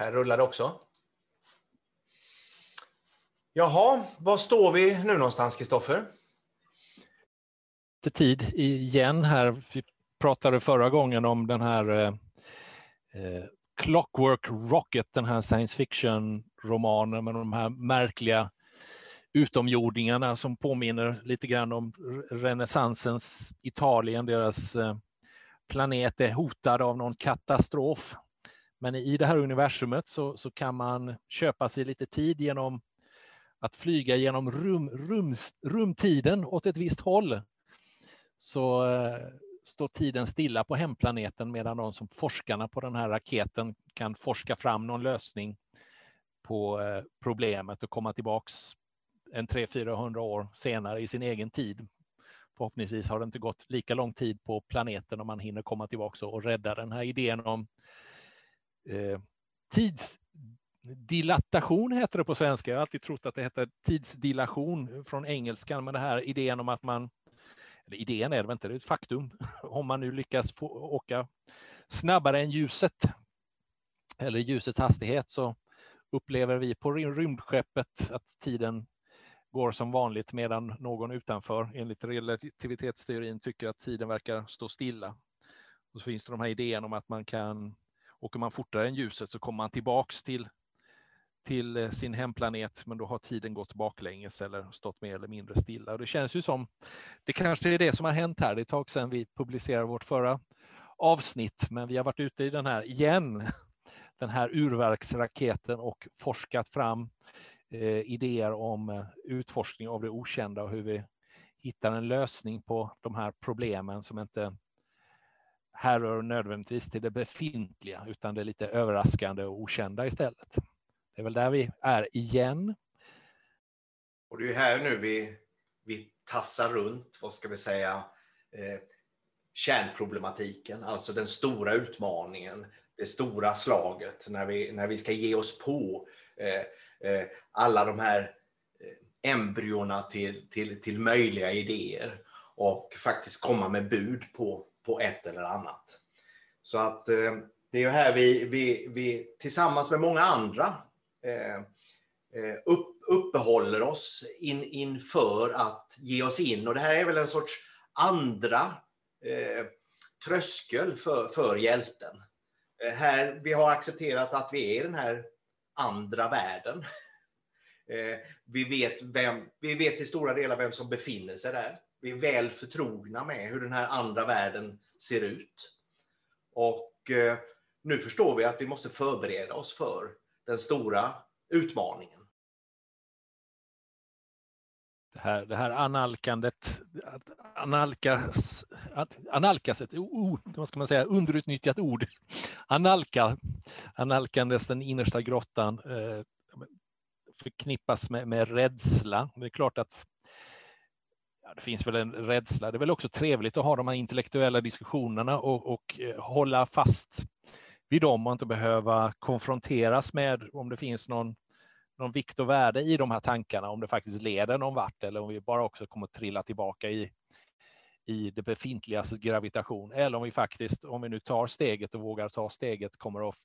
Här rullar det också. Jaha, var står vi nu någonstans, Kristoffer? Lite tid igen här. Vi pratade förra gången om den här eh, eh Clockwork Rocket, den här science fiction-romanen med de här märkliga utomjordingarna som påminner lite grann om renässansens Italien. Deras eh, planet är hotad av någon katastrof. Men i det här universumet så, så kan man köpa sig lite tid genom att flyga genom rum, rum, rumtiden åt ett visst håll. Så eh, står tiden stilla på hemplaneten medan de som forskarna på den här raketen kan forska fram någon lösning på eh, problemet och komma tillbaks en 300-400 år senare i sin egen tid. Förhoppningsvis har det inte gått lika lång tid på planeten om man hinner komma tillbaka och rädda den här idén om eh, tidsdilatation heter det på svenska. Jag har alltid trott att det heter tidsdilation från engelskan, men det här idén om att man eller idén är det inte, det är ett faktum. Om man nu lyckas få åka snabbare än ljuset, eller ljusets hastighet, så upplever vi på rymdskeppet att tiden går som vanligt medan någon utanför, enligt relativitetsteorin, tycker att tiden verkar stå stilla. Och så finns det de här idéerna om att man kan, åker man fortare än ljuset så kommer man tillbaks till till eh, sin hemplanet, men då har tiden gått baklänges eller stått mer eller mindre stilla. Och det känns ju som, det kanske är det som har hänt här. Det är ett tag sedan vi publicerade vårt förra avsnitt, men vi har varit ute i den här igen, den här urverksraketen och forskat fram eh, idéer om eh, utforskning av det okända och hur vi hittar en lösning på de här problemen som inte härrör nödvändigtvis till det befintliga, utan det är lite överraskande och okända istället. Det är väl där vi är igen. Och det är här nu vi, vi tassar runt, vad ska vi säga, eh, kärnproblematiken, alltså den stora utmaningen, det stora slaget när vi, när vi ska ge oss på eh, eh, alla de här eh, embryona till, till, till möjliga idéer och faktiskt komma med bud på, på ett eller annat. Så att eh, det är ju här vi, vi, vi tillsammans med många andra eh, eh, upp, uppehåller oss in, inför att ge oss in. Och det här är väl en sorts andra eh, tröskel för, för hjälten. Eh, här, vi har accepterat att vi är i den här andra världen. Eh, vi, vet vem, vi vet till stora delar vem som befinner sig där. Vi är väl förtrogna med hur den här andra världen ser ut. Och eh, nu förstår vi att vi måste förbereda oss för den stora utmaningen. Det här, det här analkandet, analkas, analkas ett oh, vad ska man säga, underutnyttjat ord. Analka, analkandes den innersta grottan eh, förknippas med, med rädsla. Det är klart att ja, det finns väl en rädsla. Det är väl också trevligt att ha de här intellektuella diskussionerna och, och eh, hålla fast vid dem och inte behöva konfronteras med om det finns någon, någon vikt och värde i de här tankarna, om det faktiskt leder någon vart eller om vi bara också kommer att trilla tillbaka i, i det befintligas gravitation. Eller om vi faktiskt, om vi nu tar steget och vågar ta steget, kommer att,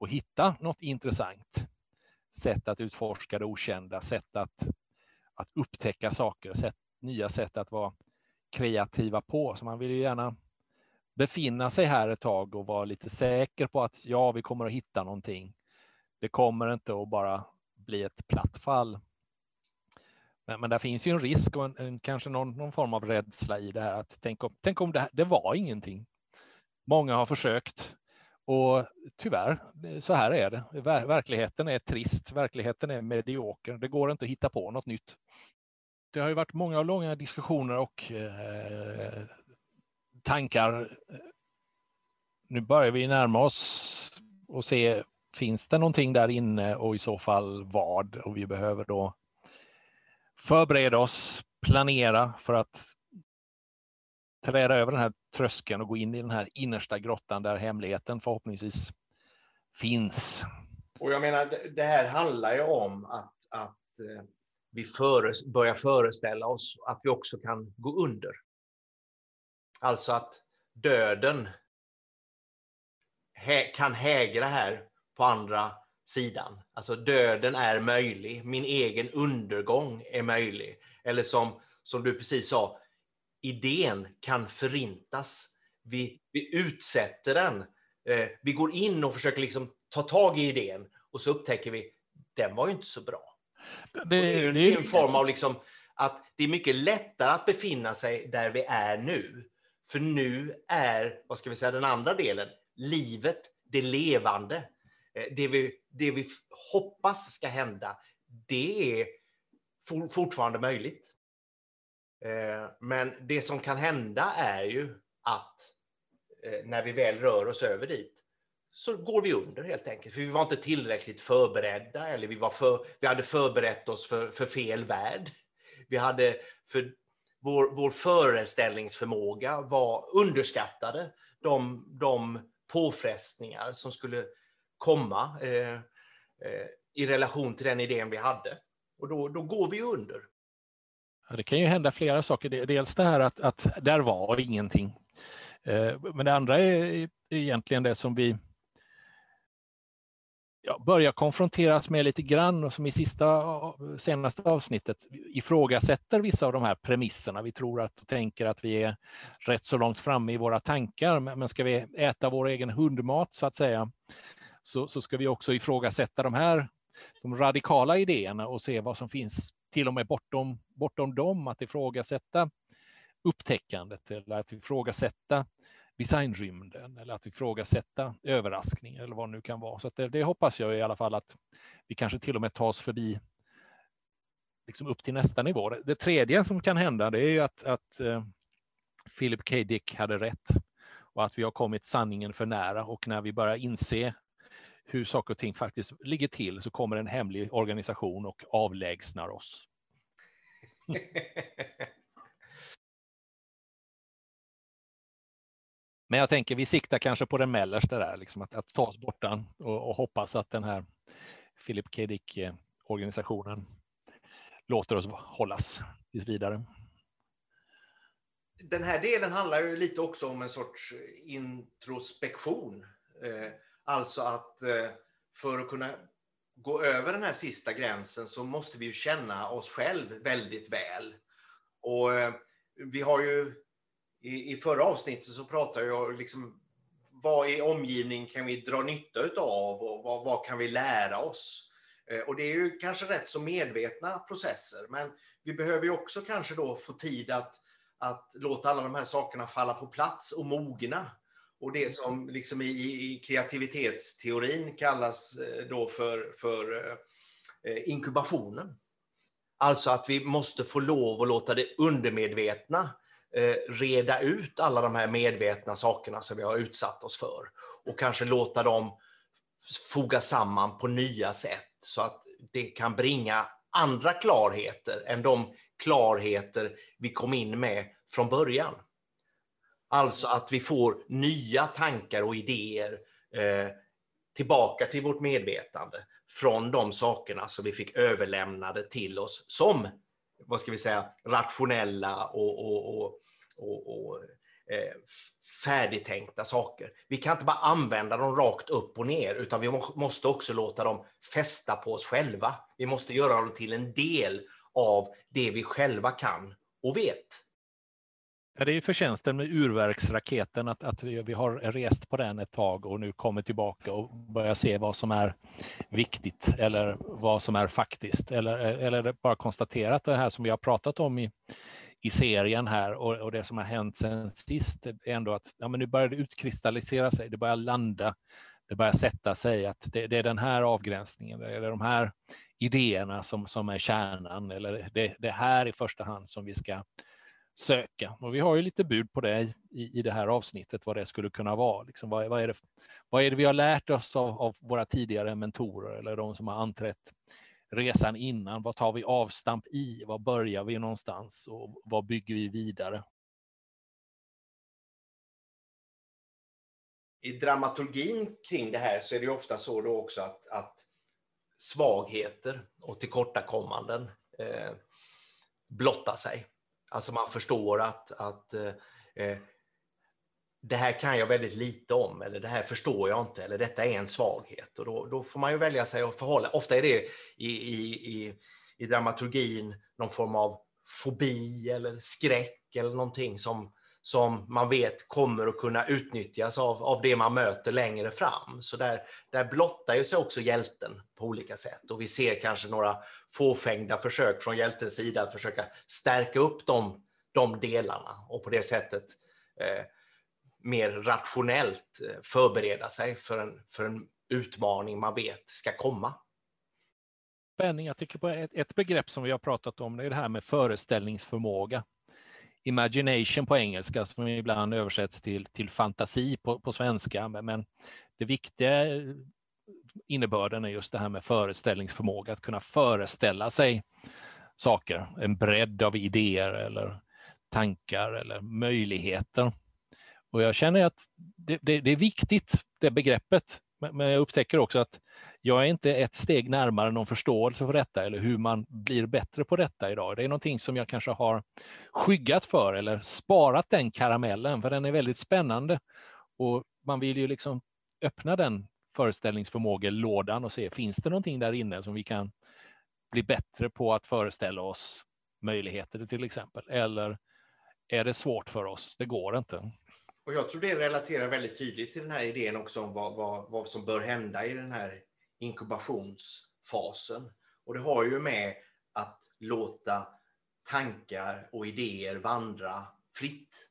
att hitta något intressant sätt att utforska det okända, sätt att, att upptäcka saker, sätt, nya sätt att vara kreativa på. Så man vill ju gärna befinna sig här ett tag och vara lite säker på att ja, vi kommer att hitta någonting. Det kommer inte att bara bli ett platt fall. Men, men där finns ju en risk och en, en, kanske någon, någon, form av rädsla i det här. Att tänk om, tänk om det, det var ingenting. Många har försökt och tyvärr, så här är det. Ver, verkligheten är trist, verkligheten är medioker. Det går inte att hitta på något nytt. Det har ju varit många och långa diskussioner och eh, tankar. Nu börjar vi närma oss och se, finns det någonting där inne och i så fall vad? Och vi behöver då förbereda oss, planera för att träda över den här tröskeln och gå in i den här innersta grottan där hemligheten förhoppningsvis finns. Och jag menar, det här handlar ju om att, att eh, vi före, börjar föreställa oss att vi också kan gå under. Alltså att döden kan hägra här på andra sidan. Alltså döden är möjlig, min egen undergång är möjlig. Eller som, som du precis sa, idén kan förintas. Vi, vi utsätter den. Eh, vi går in och försöker liksom ta tag i idén och så upptäcker vi, den var ju inte så bra. Det, det är det, en form av liksom att det är mycket lättare att befinna sig där vi är nu. För nu är, vad ska vi säga, den andra delen, livet, det levande. Eh, det vi, det vi hoppas ska hända, det är fortfarande möjligt. Eh, men det som kan hända är ju att eh, när vi väl rör oss över dit så går vi under helt enkelt. För vi var inte tillräckligt förberedda eller vi, var för, vi hade förberett oss för, för fel värld. Vi hade för vår, vår föreställningsförmåga var underskattade de, de påfrestningar som skulle komma eh, eh, i relation till den idén vi hade. Och då, då går vi under. Ja, det kan ju hända flera saker. Dels det här att, att där var ingenting. Eh, men det andra är egentligen det som vi ja, börjar konfronteras med lite grann och som i sista, senaste avsnittet ifrågasätter vissa av de här premisserna. Vi tror att och tänker att vi är rätt så långt framme i våra tankar, men ska vi äta vår egen hundmat så att säga, så, så ska vi också ifrågasätta de här de radikala idéerna och se vad som finns till och med bortom, bortom dem, att ifrågasätta upptäckandet eller att ifrågasätta designrymden eller att ifrågasätta överraskning eller vad det nu kan vara. Så det, det, hoppas jag i alla fall att vi kanske till och med tar oss förbi liksom upp till nästa nivå. Det tredje som kan hända det är ju att, att eh, Philip K. Dick hade rätt och att vi har kommit sanningen för nära och när vi börjar inse hur saker och ting faktiskt ligger till så kommer en hemlig organisation och avlägsnar oss. Men jag tänker vi siktar kanske på den mellersta där, liksom att, att ta oss bortan och, och hoppas att den här Philip K. Dick-organisationen eh, låter oss hållas tills vidare. Den här delen handlar ju lite också om en sorts introspektion. Eh, alltså att eh, för att kunna gå över den här sista gränsen så måste vi ju känna oss själv väldigt väl. Och vi har ju i, i förra avsnittet så pratade jag liksom vad i omgivningen kan vi dra nytta av och vad, vad kan vi lära oss? Eh, och det är ju kanske rätt så medvetna processer, men vi behöver ju också kanske då få tid att, att låta alla de här sakerna falla på plats och mogna. Och det som liksom i, i kreativitetsteorin kallas eh, då för, för eh, inkubationen. Alltså att vi måste få lov att låta det undermedvetna Eh, reda ut alla de här medvetna sakerna som vi har utsatt oss för och kanske låta dem foga samman på nya sätt så att det kan bringa andra klarheter än de klarheter vi kom in med från början. Alltså att vi får nya tankar och idéer eh, tillbaka till vårt medvetande från de sakerna som vi fick överlämnade till oss som vad ska vi säga, rationella och, och, och och, och eh, färdigtänkta saker. Vi kan inte bara använda dem rakt upp och ner, utan vi måste också låta dem fästa på oss själva. Vi måste göra dem till en del av det vi själva kan och vet. Ja, det är förtjänsten med urverksraketen, att, att vi har rest på den ett tag och nu kommer tillbaka och börjar se vad som är viktigt eller vad som är faktiskt. Eller, eller bara konstatera att det här som vi har pratat om i, i serien här och, och, det som har hänt sen sist är ändå att ja, men nu börjar det utkristallisera sig, det börjar landa, det börjar sätta sig att det, det är den här avgränsningen, det är de här idéerna som, som är kärnan eller det, det här i första hand som vi ska söka. Och vi har ju lite bud på det i, i det här avsnittet, vad det skulle kunna vara. Liksom, vad, vad, är det, vad är det vi har lärt oss av, av våra tidigare mentorer eller de som har anträtt resan innan. Vad tar vi avstamp i? Var börjar vi någonstans och vad bygger vi vidare? I dramaturgin kring det här så är det ofta så då också att, att svagheter och tillkortakommanden eh, blottar sig. Alltså man förstår att, att eh, eh, det här kan jag väldigt lite om, eller det här förstår jag inte, eller detta är en svaghet. Och då, då får man ju välja sig att förhålla. Ofta är det i, i, i, i dramaturgin någon form av fobi eller skräck eller någonting som, som man vet kommer att kunna utnyttjas av, av det man möter längre fram. Så där, där blottar ju sig också hjälten på olika sätt. Och vi ser kanske några fåfängda försök från hjältens sida att försöka stärka upp de, de delarna och på det sättet eh, mer rationellt eh, förbereda sig för en, för en utmaning man vet ska komma. Spänning, jag tycker på ett, ett begrepp som vi har pratat om, det är det här med föreställningsförmåga. Imagination på engelska, som ibland översätts till, till fantasi på, på svenska, men det viktiga innebörden är just det här med föreställningsförmåga, att kunna föreställa sig saker, en bredd av idéer eller tankar eller möjligheter. Och jag känner att det, det, det är viktigt, det begreppet, men jag upptäcker också att jag är inte ett steg närmare någon förståelse för detta eller hur man blir bättre på detta idag. Det är någonting som jag kanske har skyggat för eller sparat den karamellen, för den är väldigt spännande. Och man vill ju liksom öppna den föreställningsförmågelådan och se, finns det någonting där inne som vi kan bli bättre på att föreställa oss möjligheter till exempel? Eller är det svårt för oss? Det går inte. Och jag tror det relaterar väldigt tydligt till den här idén också om vad, vad, vad som bör hända i den här inkubationsfasen. Och det har ju med att låta tankar och idéer vandra fritt.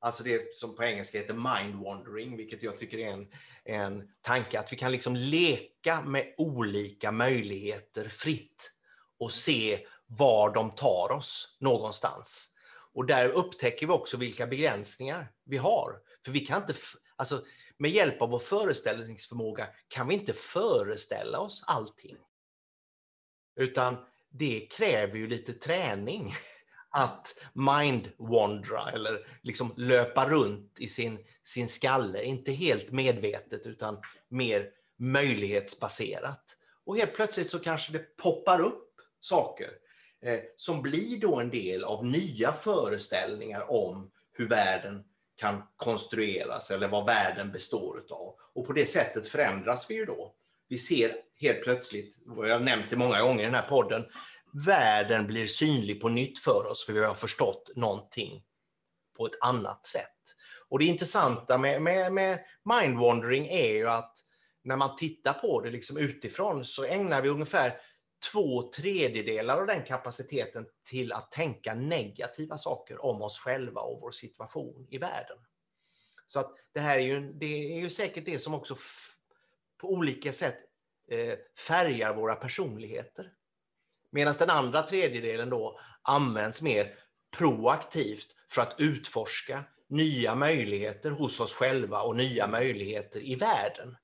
Alltså det som på engelska heter mind wandering, vilket jag tycker är en, en tanke att vi kan liksom leka med olika möjligheter fritt och se var de tar oss någonstans. Och där upptäcker vi också vilka begränsningar vi har. För vi kan inte, alltså, med hjälp av vår föreställningsförmåga kan vi inte föreställa oss allting. Utan det kräver ju lite träning att mind-wandra eller liksom löpa runt i sin, sin skalle. Inte helt medvetet utan mer möjlighetsbaserat. Och helt plötsligt så kanske det poppar upp saker eh, som blir då en del av nya föreställningar om hur världen kan konstrueras eller vad världen består av. Och på det sättet förändras vi ju då. Vi ser helt plötsligt, vad jag har nämnt det många gånger i den här podden, världen blir synlig på nytt för oss för vi har förstått någonting på ett annat sätt. Och det intressanta med, med, med mindwandering är ju att när man tittar på det liksom utifrån så ägnar vi ungefär två tredjedelar av den kapaciteten till att tänka negativa saker om oss själva och vår situation i världen. Så att det här är ju, det är ju säkert det som också på olika sätt eh, färgar våra personligheter. Medan den andra tredjedelen då används mer proaktivt för att utforska nya möjligheter hos oss själva och nya möjligheter i världen.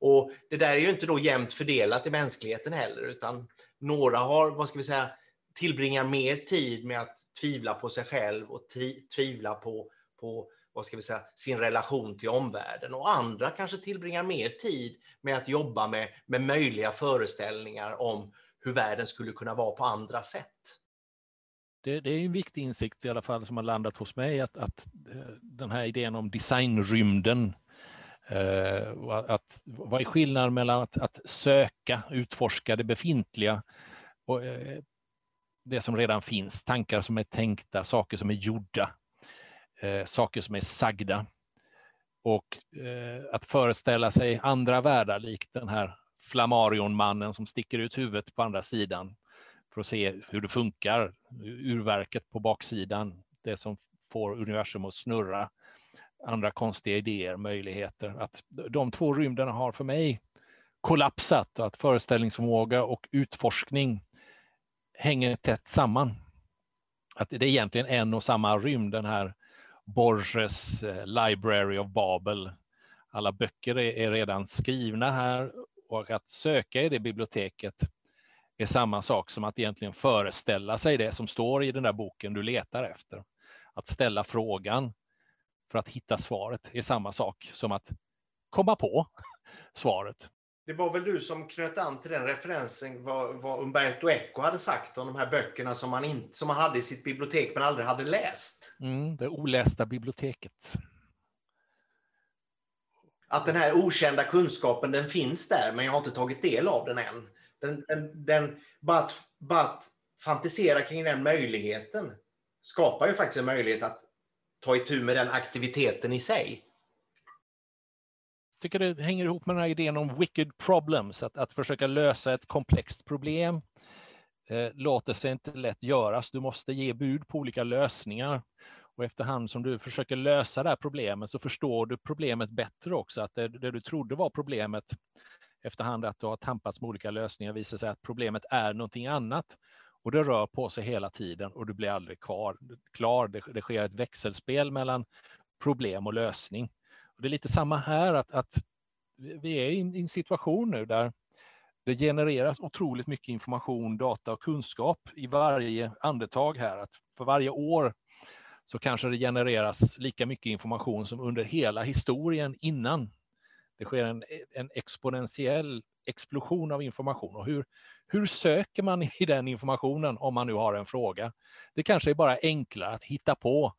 Och Det där är ju inte då jämnt fördelat i mänskligheten heller, utan några har, vad ska vi säga, tillbringar mer tid med att tvivla på sig själv och tvivla på, på vad ska vi säga, sin relation till omvärlden. Och andra kanske tillbringar mer tid med att jobba med, med möjliga föreställningar om hur världen skulle kunna vara på andra sätt. Det, det, är en viktig insikt i alla fall som har landat hos mig, att, att eh, den här idén om designrymden Eh, att, vad är skillnaden mellan att, att, söka, utforska det befintliga och eh, det som redan finns, tankar som är tänkta, saker som är gjorda, eh, saker som är sagda. Och eh, att föreställa sig andra världar, likt den här Flammarion-mannen som sticker ut huvudet på andra sidan för att se hur det funkar, urverket på baksidan, det som får universum att snurra andra konstiga idéer, möjligheter. Att de två rymderna har för mig kollapsat och att föreställningsförmåga och utforskning hänger tätt samman. Att det är egentligen en och samma rymd, den här Borges eh, Library of Babel. Alla böcker är redan skrivna här och att söka i det biblioteket är samma sak som att egentligen föreställa sig det som står i den där boken du letar efter. Att ställa frågan, för att hitta svaret är samma sak som att komma på svaret. Det var väl du som knöt an till den referensen vad, vad Umberto Eco hade sagt om de här böckerna som han, in, som han hade i sitt bibliotek men aldrig hade läst. Mm, det olästa biblioteket. att den här okända kunskapen den finns där, men jag har inte tagit del av den än. Den, den, den, bara, att, bara att fantisera kring den möjligheten skapar ju faktiskt en möjlighet att ta itu med den aktiviteten i sig. Jag tycker det hänger ihop med den här idén om wicked problems, att, att försöka lösa ett komplext problem eh, låter sig inte lätt göras. Du måste ge bud på olika lösningar. Och efterhand som du försöker lösa det här problemet så förstår du problemet bättre också. Att det, det du trodde var problemet efterhand att du har tampats med olika lösningar visar sig att problemet är någonting annat. Och det rör på sig hela tiden och du blir aldrig kvar, klar. Det, det sker ett växelspel mellan problem och lösning. Och det är lite samma här, att, att vi är i en situation nu där det genereras otroligt mycket information, data och kunskap i varje andetag här. Att för varje år så kanske det genereras lika mycket information som under hela historien innan. Det sker en, en exponentiell explosion av information. Och hur, hur söker man i den informationen om man nu har en fråga? Det kanske är bara enklare att hitta på,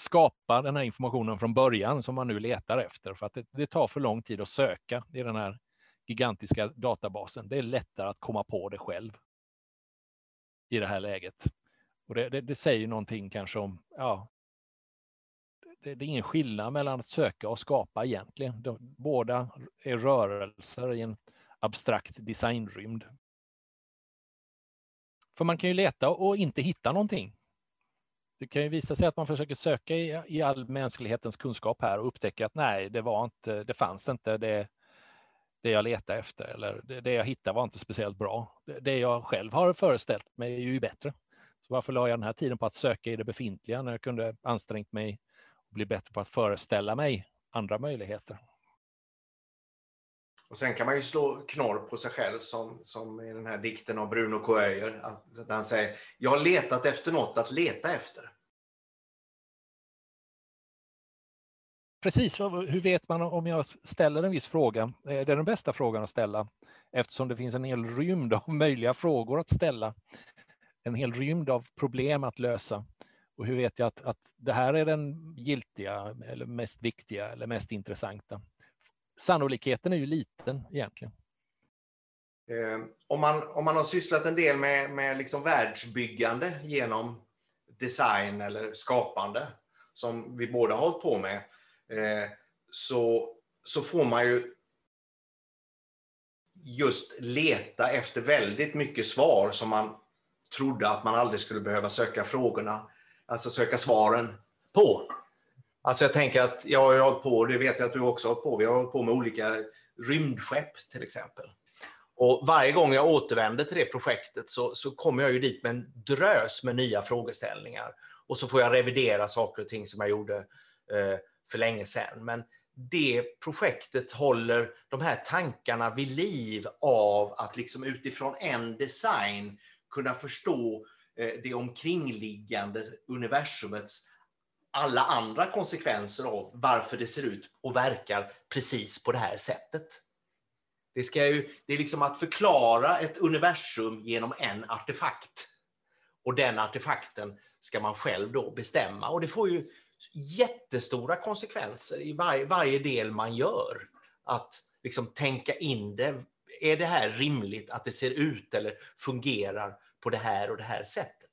skapa den här informationen från början som man nu letar efter, för att det, det tar för lång tid att söka i den här gigantiska databasen. Det är lättare att komma på det själv i det här läget. Och det, det, det säger någonting kanske om, ja, det, det, är ingen skillnad mellan att söka och skapa egentligen. De, båda är rörelser i en abstrakt designrymd. För man kan ju leta och inte hitta någonting. Det kan ju visa sig att man försöker söka i, i all mänsklighetens kunskap här och upptäcka att nej, det var inte, det fanns inte, det, det jag letade efter eller det, det jag hittade var inte speciellt bra. Det, det, jag själv har föreställt mig är ju bättre. Så varför la jag den här tiden på att söka i det befintliga när jag kunde ansträngt mig bli bättre på att föreställa mig andra möjligheter? Och sen kan man ju slå knorr på sig själv som, som i den här dikten av Bruno Coöyer. Att, han säger, jag har letat efter något att leta efter. Precis, hur vet man om jag ställer en viss fråga? Det är den bästa frågan att ställa eftersom det finns en hel rymd av möjliga frågor att ställa. En hel rymd av problem att lösa. Och hur vet jag att, att det här är den giltiga, eller mest viktiga eller mest intressanta? Sannolikheten är ju liten egentligen. Ehm, om, man, om man har sysslat en del med, med liksom världsbyggande genom design eller skapande, som vi båda har hållit på med, eh, så, så får man ju just leta efter väldigt mycket svar som man trodde att man aldrig skulle behöva söka frågorna, alltså söka svaren på. Alltså jag tänker att jag har hållit på, det vet jag att du också har hållit på, vi har hållit på med olika rymdskepp till exempel. Och varje gång jag återvänder till det projektet så, så kommer jag ju dit med en drös med nya frågeställningar. Och så får jag revidera saker och ting som jag gjorde eh, för länge sedan. Men det projektet håller de här tankarna vid liv av att liksom utifrån en design kunna förstå Eh, det omkringliggande universumets alla andra konsekvenser av varför det ser ut och verkar precis på det här sättet. Det, ska ju, det är liksom att förklara ett universum genom en artefakt. Och den artefakten ska man själv då bestämma. Och det får ju jättestora konsekvenser i varje, varje del man gör. Att liksom tänka in det. Är det här rimligt att det ser ut eller fungerar på det här och det här sättet?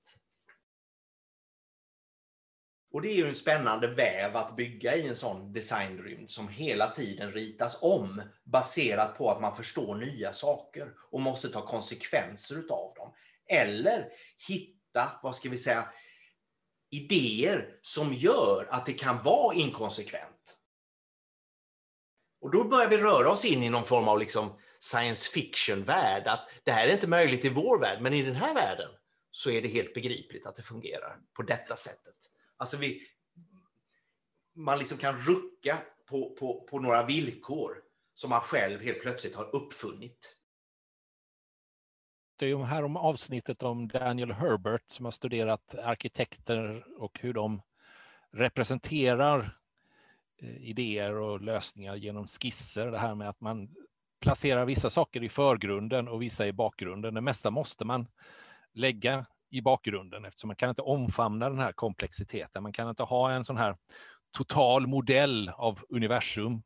Och det är ju en spännande väv att bygga i en sån designrymd som hela tiden ritas om baserat på att man förstår nya saker och måste ta konsekvenser utav dem. Eller hitta, vad ska vi säga, idéer som gör att det kan vara inkonsekvent. Och då börjar vi röra oss in i någon form av liksom science fiction-värld. Att det här är inte möjligt i vår värld, men i den här världen så är det helt begripligt att det fungerar på detta sättet. Alltså vi, man liksom kan rucka på, på, på några villkor som man själv helt plötsligt har uppfunnit pratade ju här om avsnittet om Daniel Herbert som har studerat arkitekter och hur de representerar Eh, idéer och lösningar genom skisser. Det här med att man placerar vissa saker i förgrunden och vissa i bakgrunden. Det mesta måste man lägga i bakgrunden eftersom man kan inte omfamna den här komplexiteten. Man kan inte ha en sån här total modell av universum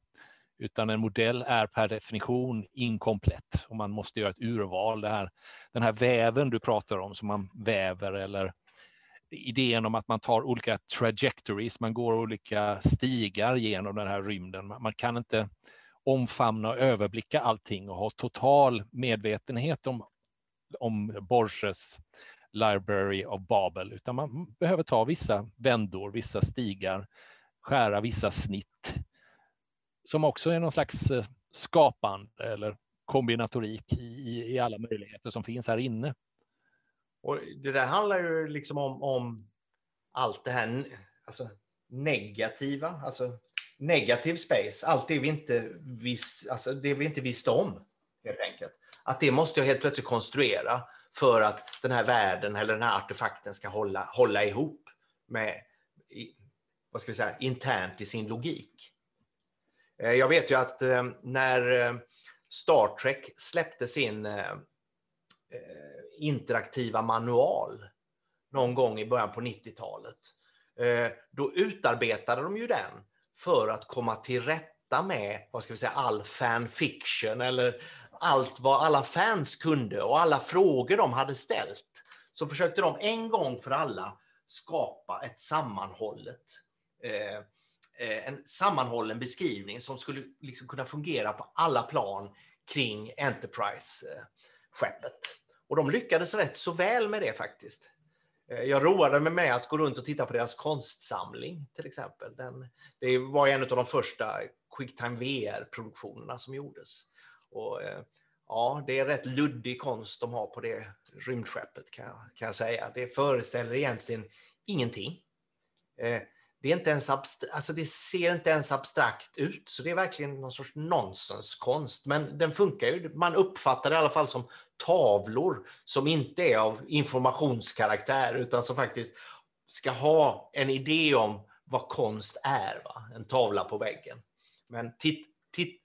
utan en modell är per definition inkomplett och man måste göra ett urval. Det här, den här väven du pratar om som man väver eller idén om att man tar olika trajectories, man går olika stigar genom den här rymden. Man kan inte omfamna och överblicka allting och ha total medvetenhet om, om Borges Library of Babel, utan man behöver ta vissa vändor, vissa stigar, skära vissa snitt, som också är någon slags eh, skapande eller kombinatorik i, i alla möjligheter som finns här inne. Och det där handlar ju liksom om, om allt det här alltså, negativa, alltså negativ space, allt det vi inte, vis, alltså, det vi inte visste om, helt enkelt. Att det måste jag helt plötsligt konstruera för att den här världen eller den här artefakten ska hålla, hålla ihop med, vad ska vi säga, internt i sin logik. Eh, jag vet ju att eh, när eh, Star Trek släppte sin interaktiva manual någon gång i början på 90-talet, eh, då utarbetade de ju den för att komma till rätta med vad ska vi säga, all fanfiction eller allt vad alla fans kunde och alla frågor de hade ställt. Så försökte de en gång för alla skapa ett sammanhållet eh, eh, en sammanhållen beskrivning som skulle liksom kunna fungera på alla plan kring Enterprise-skeppet. Och de lyckades rätt så väl med det faktiskt. Eh, jag roade mig med att gå runt och titta på deras konstsamling till exempel. Den, det var en av de första Quicktime VR-produktionerna som gjordes. Och, eh, ja, det är rätt luddig konst de har på det rymdskeppet kan jag, kan jag säga. Det föreställer egentligen ingenting. Eh, det, är inte ens alltså det ser inte ens abstrakt ut, så det är verkligen någon sorts nonsenskonst. Men den funkar ju, man uppfattar det i alla fall som tavlor som inte är av informationskaraktär, utan som faktiskt ska ha en idé om vad konst är, va? en tavla på väggen. Men titt, titt,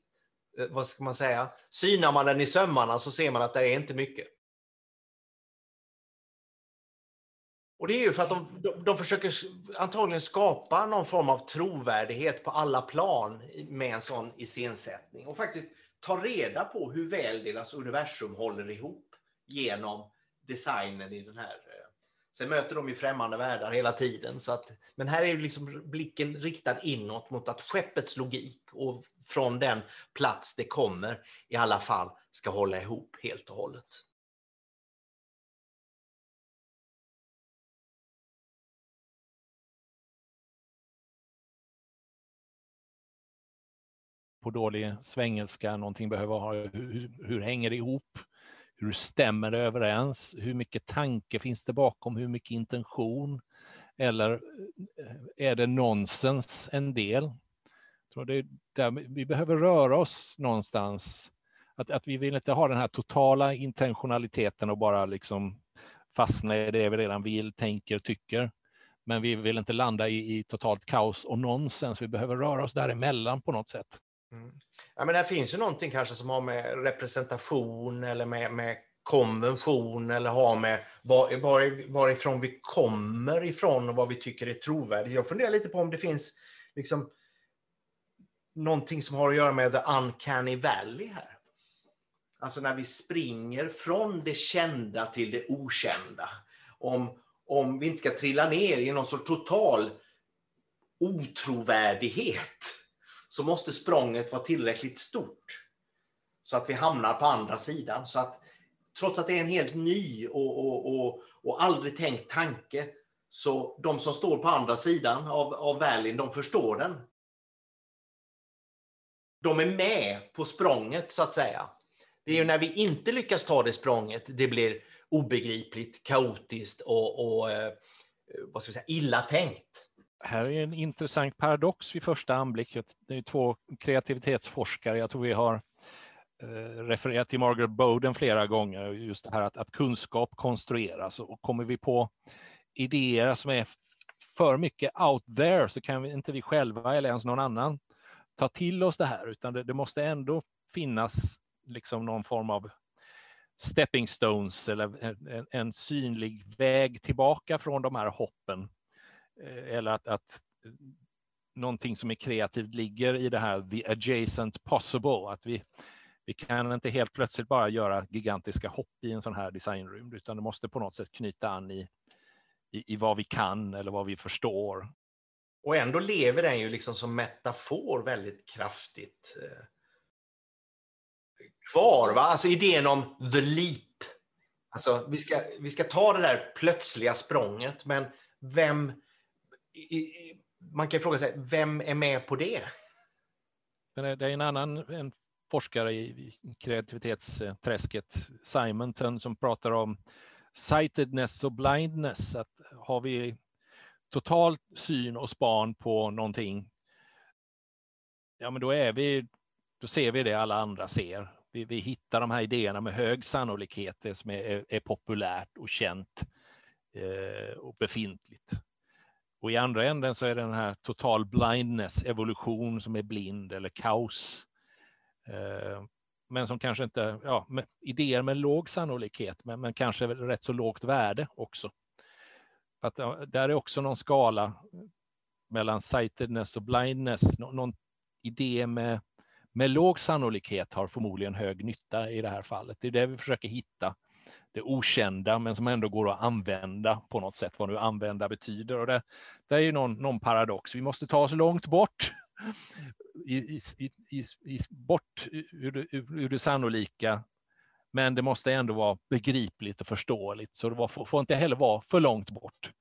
eh, vad ska man säga, synar man den i sömmarna så ser man att det är inte mycket. Och det är ju för att de, de, de, försöker antagligen skapa någon form av trovärdighet på alla plan med en sån iscensättning och faktiskt ta reda på hur väl deras universum håller ihop genom designen i den här. Eh, sen möter de ju främmande världar hela tiden, så att, men här är ju liksom blicken riktad inåt mot att skeppets logik och från den plats det kommer i alla fall ska hålla ihop helt och hållet. På dålig svengelska, någonting behöver ha, hur, hur hänger det ihop? Hur stämmer det överens? Hur mycket tanke finns det bakom? Hur mycket intention? Eller eh, är det nonsens en del? Jag tror det är där vi behöver röra oss någonstans. Att, att vi vill inte ha den här totala intentionaliteten och bara liksom fastna i det vi redan vill, tänker, tycker. Men vi vill inte landa i, i totalt kaos och nonsens. Vi behöver röra oss däremellan på något sätt. Mm. Ja, men det finns ju någonting kanske som har med representation eller med, med konvention eller har med var, var, varifrån vi kommer ifrån och vad vi tycker är trovärdigt. Jag funderar lite på om det finns liksom någonting som har att göra med the uncanny valley här. Alltså när vi springer från det kända till det okända. Om, om vi inte ska trilla ner i någon sorts total otrovärdighet så måste språnget vara tillräckligt stort så att vi hamnar på andra sidan. Så att trots att det är en helt ny och, och, och, och aldrig tänkt tanke, så de som står på andra sidan av, av valleyn, de förstår den. De är med på språnget, så att säga. Det är ju när vi inte lyckas ta det språnget, det blir obegripligt, kaotiskt och, och eh, vad ska vi säga, illa tänkt här är en intressant paradox vid första anblick. Det är två kreativitetsforskare, jag tror vi har eh, refererat till Margaret Bowden flera gånger, just det här att, att kunskap konstrueras. Och kommer vi på idéer som är för mycket out there så kan vi inte vi själva eller ens någon annan ta till oss det här, utan det, det måste ändå finnas liksom någon form av stepping stones eller en, en, synlig väg tillbaka från de här hoppen. Eh, eller att, att eh, någonting som är kreativt ligger i det här the adjacent possible, att vi, vi kan inte helt plötsligt bara göra gigantiska hopp i en sån här designrymd, utan det måste på något sätt knyta an i, i, i vad vi kan eller vad vi förstår. Och ändå lever den ju liksom som metafor väldigt kraftigt eh, kvar. Va? Alltså idén om the leap. Alltså, vi, ska, vi ska ta det där plötsliga språnget, men vem man kan fråga sig, vem är med på det? det är en annan en forskare i kreativitetsträsket, Simonton, som pratar om sightedness och blindness. Att har vi total syn och span på någonting, ja men då är vi, då ser vi det alla andra ser. Vi, vi hittar de här idéerna med hög sannolikhet, det som är, är, är populärt och känt eh, och befintligt. Och i andra änden så är det den här total blindness, evolution som är blind eller kaos. Eh, men som kanske inte, ja, med idéer med låg sannolikhet, men, men kanske rätt så lågt värde också. Att, där är också någon skala mellan sightedness och blindness, någon, någon idé med, med låg sannolikhet har förmodligen hög nytta i det här fallet. Det är det vi försöker hitta, det okända, men som ändå går att använda på något sätt, vad nu använda betyder. Och det, det är ju någon, någon paradox. Vi måste ta oss långt bort i, i, i, bort ur det, ur det sannolika, men det måste ändå vara begripligt och förståeligt, så det var, får, får inte heller vara för långt bort.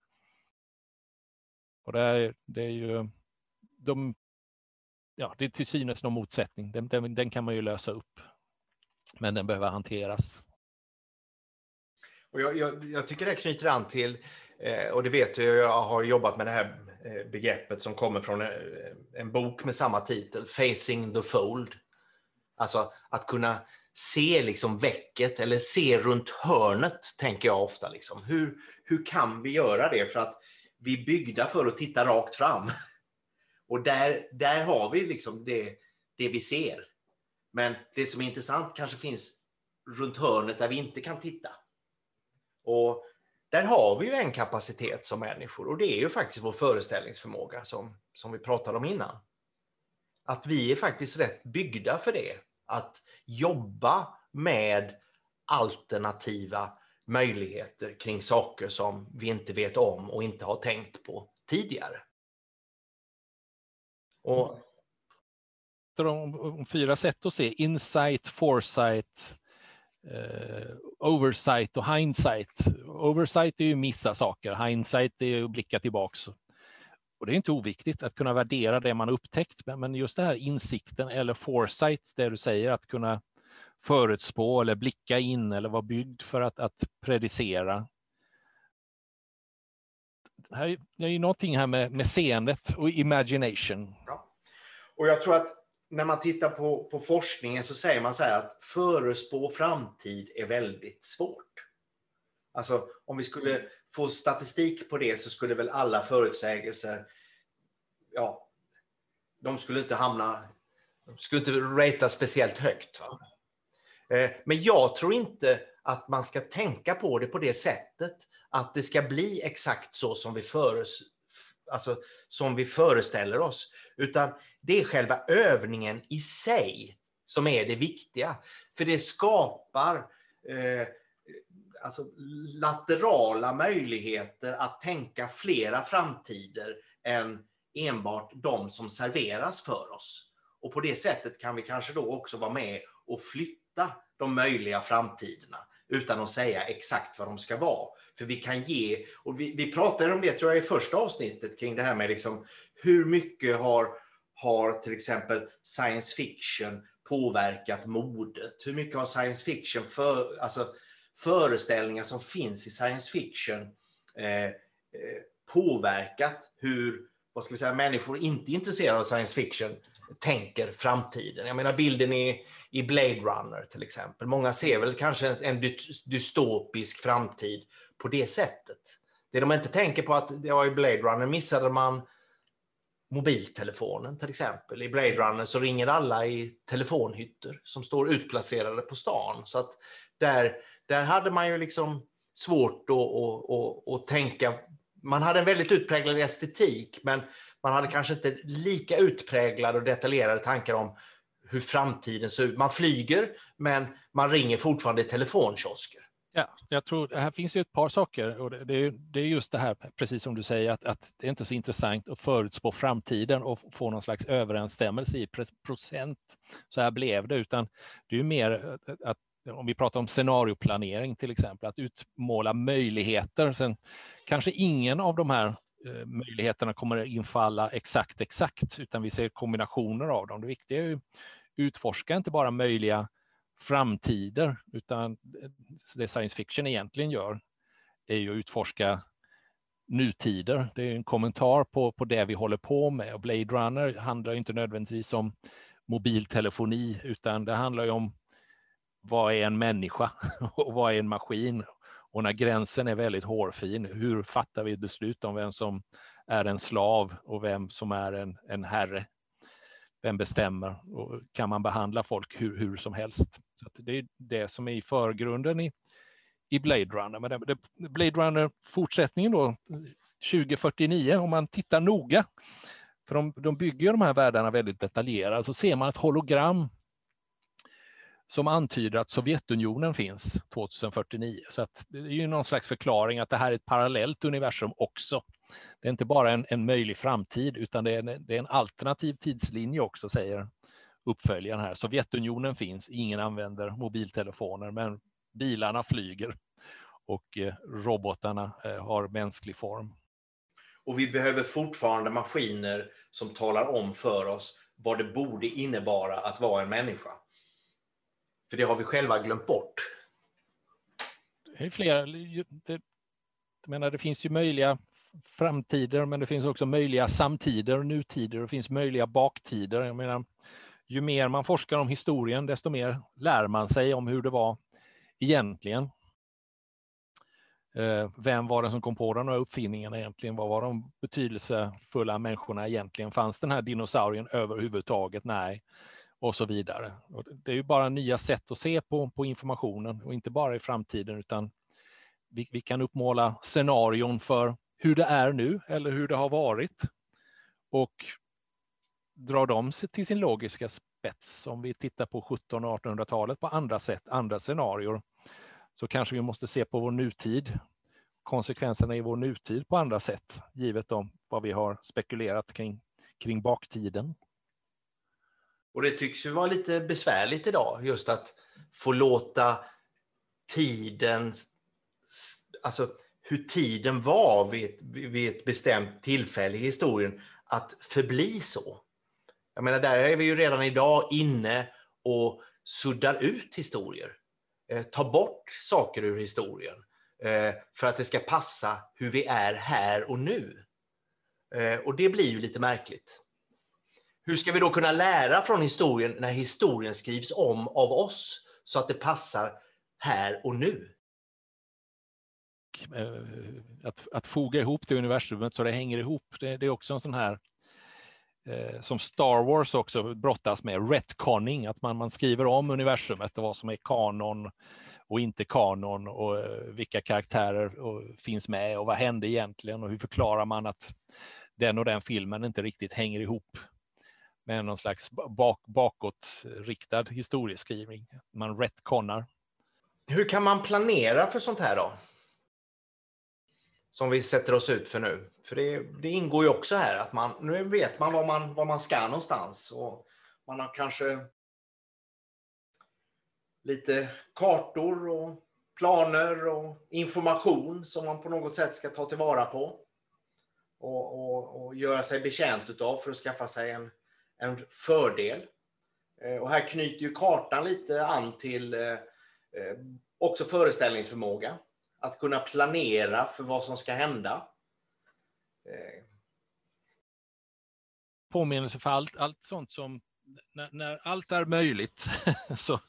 Och det är, det är ju, de, ja, det är till synes någon motsättning, den, den, den kan man ju lösa upp, men den behöver hanteras. Och jag, jag, jag, tycker det knyter an till, eh, och det vet du, jag har jobbat med det här eh, begreppet som kommer från eh, en bok med samma titel, Facing the Fold. Alltså att kunna se liksom väcket eller se runt hörnet, tänker jag ofta. Liksom. Hur, hur kan vi göra det? För att vi är byggda för att titta rakt fram. Och där, där har vi liksom det, det vi ser. Men det som är intressant kanske finns runt hörnet där vi inte kan titta. Och där har vi ju en kapacitet som människor och det är ju faktiskt vår föreställningsförmåga som, som vi pratade om innan. Att vi är faktiskt rätt byggda för det. Att jobba med alternativa möjligheter kring saker som vi inte vet om och inte har tänkt på tidigare. Och... Om, fyra sätt att se, insight, foresight, eh, oversight och hindsight. Oversight är ju missa saker, hindsight är ju att blicka tillbaks. Och det är inte oviktigt att kunna värdera det man upptäckt, men just det här insikten eller foresight, det du säger, att kunna förutspå eller blicka in eller vara byggd för att, att predicera. Det är ju någonting här med, med seendet och imagination. Ja. Och jag tror att när man tittar på, på forskningen så säger man så här att förespå framtid är väldigt svårt. Alltså om vi skulle få statistik på det så skulle väl alla förutsägelser, ja, de skulle inte hamna, de skulle inte ratas speciellt högt. Va? Eh, men jag tror inte att man ska tänka på det på det sättet att det ska bli exakt så som vi, föres, alltså, som vi föreställer oss. Utan det är själva övningen i sig som är det viktiga. För det skapar eh, alltså laterala möjligheter att tänka flera framtider än enbart de som serveras för oss. Och på det sättet kan vi kanske då också vara med och flytta de möjliga framtiderna utan att säga exakt vad de ska vara. För vi kan ge, och vi, vi pratade om det tror jag i första avsnittet kring det här med liksom, hur mycket har har till exempel science fiction påverkat modet? Hur mycket har science fiction, för, alltså föreställningar som finns i science fiction eh, eh, påverkat hur vad ska vi säga, människor inte intresserade av science fiction tänker framtiden. Jag menar bilden i, i Blade Runner till exempel. Många ser väl kanske en dystopisk framtid på det sättet. Det de inte tänker på att ja, i Blade Runner missade man mobiltelefonen till exempel. I Blade Runner så ringer alla i telefonhytter som står utplacerade på stan. Så att där, där hade man ju liksom svårt att, att, att, att tänka man hade en väldigt utpräglad estetik, men man hade kanske inte lika utpräglade och detaljerade tankar om hur framtiden ser ut. Man flyger, men man ringer fortfarande i telefonkiosker. Ja, jag tror det här finns ju ett par saker och det, är, det är just det här, precis som du säger, att, att det är inte så intressant att förutspå framtiden och få någon slags överensstämmelse i procent. Så här blev det, utan det är mer eh, att om vi pratar om scenarioplanering till exempel, att utmåla möjligheter. Sen kanske ingen av de här eh, möjligheterna kommer att infalla exakt exakt, utan vi ser kombinationer av dem. Det viktiga är att utforska inte bara möjliga framtider, utan det science fiction egentligen gör är ju att utforska nutider. Det är en kommentar på, på det vi håller på med. Och Blade Runner handlar inte nödvändigtvis om mobiltelefoni, utan det handlar ju om vad är en människa och vad är en maskin? Och när gränsen är väldigt hårfin, hur fattar vi ett beslut om vem som är en slav och vem som är en, en herre? Vem bestämmer? Och kan man behandla folk hur, hur som helst? Så det är det som är i förgrunden i, i Blade Runner. Men det, det, Blade Runner fortsättningen då, 2049, om man tittar noga, för de, de bygger de här världarna väldigt detaljerat, så ser man ett hologram som antyder att Sovjetunionen finns 2049. Så att det är ju någon slags förklaring att det här är ett parallellt universum också. Det är inte bara en, en möjlig framtid, utan det är, en, det är en alternativ tidslinje också, säger uppföljaren här. Sovjetunionen finns, ingen använder mobiltelefoner, men bilarna flyger och eh, robotarna eh, har mänsklig form. Och vi behöver fortfarande maskiner som talar om för oss vad det borde innebära att vara en människa. För det har vi själva glömt bort. Det är flera. Det, menar, det finns ju möjliga framtider, men det finns också möjliga samtider och nutider. Det finns möjliga baktider. Jag menar, ju mer man forskar om historien, desto mer lär man sig om hur det var egentligen. Eh, vem var det som kom på den här uppfinningen egentligen? Vad var de betydelsefulla människorna egentligen? Fanns den här dinosaurien överhuvudtaget? Nej och så vidare. Det är ju bara nya sätt att se på, på informationen och inte bara i framtiden utan vi, vi kan uppmåla scenarion för hur det är nu eller hur det har varit och Drar de sig till sin logiska spets. Om vi tittar på 1700 och 1800-talet på andra sätt, andra scenarier, så kanske vi måste se på vår nutid, konsekvenserna i vår nutid på andra sätt, givet om vad vi har spekulerat kring, kring baktiden. Och det tycks ju vara lite besvärligt idag, just att få låta tiden, alltså hur tiden var vid, vid ett bestämt tillfälle i historien, att förbli så. Jag menar, där är vi ju redan idag inne och suddar ut historier. Eh, tar bort saker ur historien eh, för att det ska passa hur vi är här och nu. Eh, och det blir ju lite märkligt. Hur ska vi då kunna lära från historien när historien skrivs om av oss så att det passar här och nu? Eh, att, att foga ihop det universumet så det hänger ihop, det, det är också en sån här Eh, som Star Wars också brottas med, retconning, att man, man skriver om universumet och vad som är kanon och inte kanon och eh, vilka karaktärer och, finns med och vad hände egentligen och hur förklarar man att den och den filmen inte riktigt hänger ihop med någon slags bak, bakåtriktad historieskrivning. Man retconnar. Hur kan man planera för sånt här då? Som vi sätter oss ut för nu. För det, det ingår ju också här att man, nu vet man var man, var man ska någonstans. Och man har kanske lite kartor och planer och information som man på något sätt ska ta tillvara på. Och, och, och göra sig betjänt utav för att skaffa sig en en fördel. Eh, och här knyter ju kartan lite an till eh, eh också föreställningsförmåga. Att kunna planera för vad som ska hända. Eh. Påminnelse för allt, allt sånt som när, när, allt är möjligt så,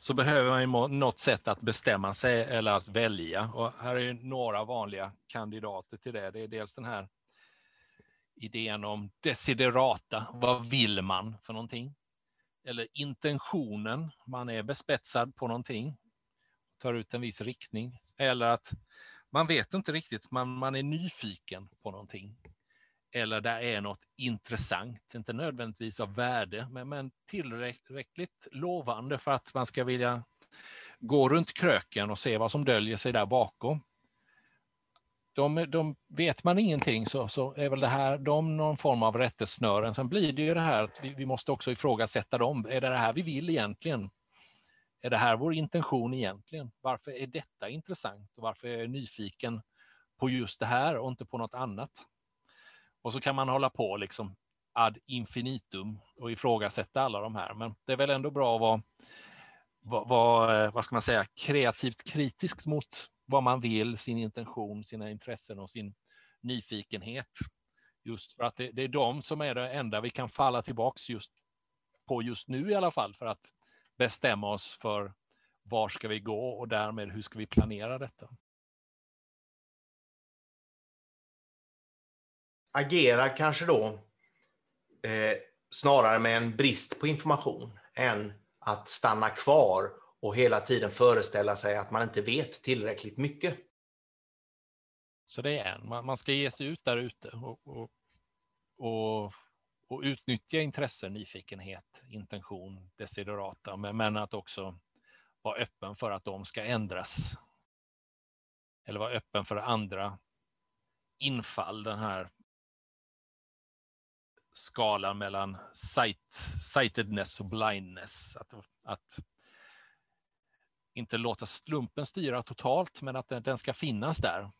så behöver man ju något sätt att bestämma sig eller att välja. Och här är några vanliga kandidater till det. Det är dels den här idén om desiderata, vad vill man för någonting? Eller intentionen, man är bespetsad på någonting, tar ut en viss riktning. Eller att man vet inte riktigt, man, man är nyfiken på någonting. Eller där är något intressant, inte nödvändigtvis av värde, men, men tillräckligt lovande för att man ska vilja gå runt kröken och se vad som döljer sig där bakom. De, de, vet man ingenting så, så är väl det här de någon form av rättesnören. Sen blir det ju det här att vi, vi måste också ifrågasätta dem. Är det det här vi vill egentligen? Är det här vår intention egentligen? Varför är detta intressant och varför är jag nyfiken på just det här och inte på något annat? Och så kan man hålla på liksom ad infinitum och ifrågasätta alla de här. Men det är väl ändå bra att vara, vara eh, vad ska man säga, kreativt kritisk mot vad man vill, sin intention, sina intressen och sin nyfikenhet. Just för att det, det är de som är det enda vi kan falla tillbaks just på just nu i alla fall för att bestämma oss för var ska vi gå och därmed hur ska vi planera detta. Agerar kanske då eh, snarare med en brist på information än att stanna kvar och hela tiden föreställa sig att man inte vet tillräckligt mycket. Så det är en, man, ska ge sig ut där ute och, och, och och utnyttja intresse, nyfikenhet, intention, desiderata, men att också vara öppen för att de ska ändras. Eller vara öppen för andra infall, den här skalan mellan sight, sightedness och blindness. Att, att inte låta slumpen styra totalt, men att den ska finnas där.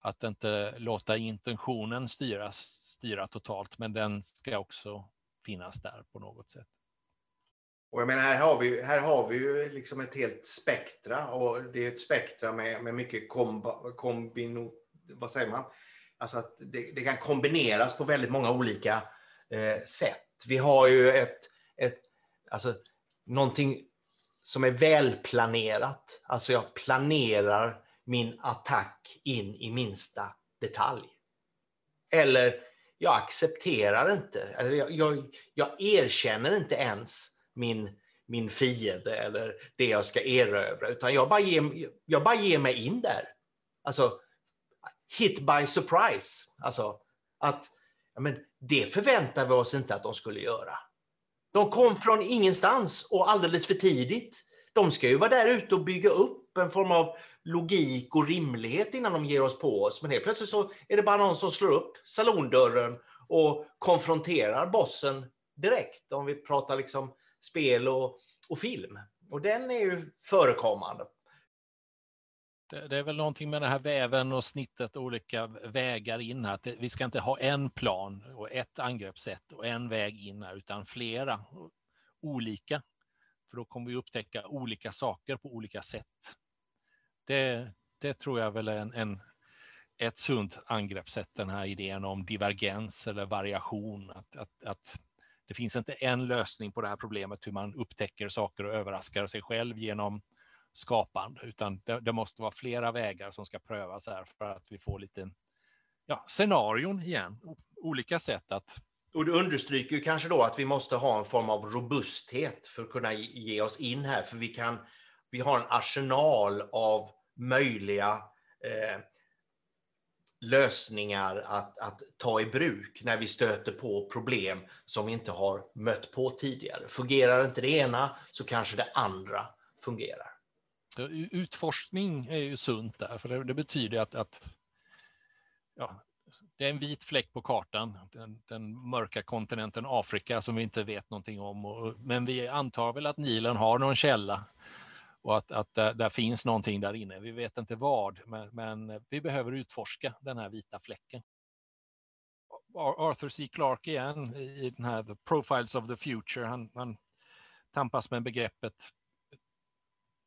Att inte låta intentionen styras styra totalt, men den ska också finnas där på något sätt. Och jag menar, här har vi, här har vi ju liksom ett helt spektra och det är ett spektra med, med mycket komba, kombino, vad säger man? Alltså att det, det, kan kombineras på väldigt många olika eh, sätt. Vi har ju ett, ett, alltså någonting som är välplanerat. Alltså jag planerar min attack in i minsta detalj. Eller jag accepterar inte, eller jag, jag, jag erkänner inte ens min, min fiende eller det jag ska erövra, utan jag bara ger, jag bara ger mig in där. Alltså, hit by surprise. Alltså, att, ja, men det förväntar vi oss inte att de skulle göra. De kom från ingenstans och alldeles för tidigt. De ska ju vara där ute och bygga upp en form av logik och rimlighet innan de ger oss på oss. Men helt plötsligt så är det bara någon som slår upp salondörren och konfronterar bossen direkt. Om vi pratar liksom spel och, och film. Och den är ju förekommande. Det, det, är väl någonting med den här väven och snittet, olika vägar in här. Att vi ska inte ha en plan och ett angreppssätt och en väg in här, utan flera olika. För då kommer vi upptäcka olika saker på olika sätt. Det, det tror jag väl är en, en, ett sunt angreppssätt, den här idén om divergens eller variation. Att, att, att det finns inte en lösning på det här problemet hur man upptäcker saker och överraskar sig själv genom skapande, utan det, det måste vara flera vägar som ska prövas här för att vi får lite ja, scenarion igen, olika sätt att och det understryker ju kanske då att vi måste ha en form av robusthet för att kunna ge oss in här, för vi kan, vi har en arsenal av möjliga eh, lösningar att, att ta i bruk när vi stöter på problem som vi inte har mött på tidigare. Fungerar inte det ena så kanske det andra fungerar. Utforskning är ju sunt där, för det, det betyder att, att ja, det är en vit fläck på kartan, den, den, mörka kontinenten Afrika som vi inte vet någonting om. Och, men vi antar väl att Nilen har någon källa och att, att där, där, finns någonting där inne. Vi vet inte vad, men, men, vi behöver utforska den här vita fläcken. Arthur C. Clarke igen i den här The Profiles of the Future, han, han tampas med begreppet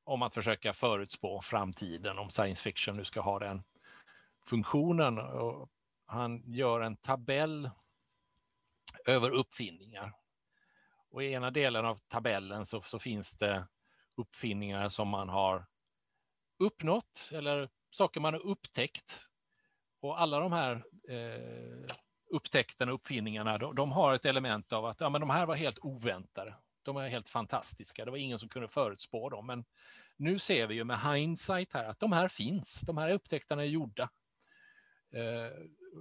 om att försöka förutspå framtiden, om science fiction nu ska ha den funktionen. Och han gör en tabell över uppfinningar. Och i ena delen av tabellen så, så finns det uppfinningar som man har uppnått eller saker man har upptäckt. Och alla de här eh, upptäckterna, uppfinningarna, de, de, har ett element av att ja, men de här var helt oväntade. De är helt fantastiska. Det var ingen som kunde förutspå dem. Men nu ser vi ju med hindsight här att de här finns, de här upptäckterna är gjorda. Eh,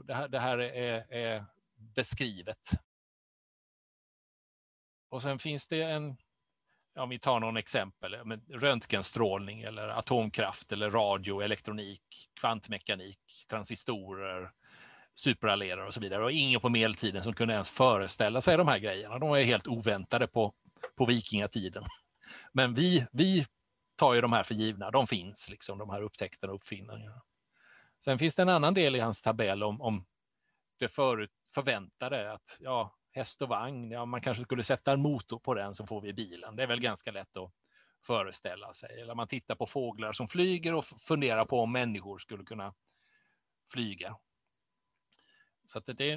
det här, det här är, är beskrivet. Och sen finns det en, om vi tar någon exempel, röntgenstrålning eller atomkraft eller radio, elektronik, kvantmekanik, transistorer, superallerare och så vidare. Och ingen på medeltiden som kunde ens föreställa sig de här grejerna. De är helt oväntade på, på vikingatiden. Men vi, vi tar ju de här för givna. De finns, liksom, de här upptäckterna och uppfinningarna. Sen finns det en annan del i hans tabell om, om det förut förväntade, att ja, häst och vagn, ja, man kanske skulle sätta en motor på den så får vi bilen. Det är väl ganska lätt att föreställa sig. Eller man tittar på fåglar som flyger och funderar på om människor skulle kunna flyga. Så det, det,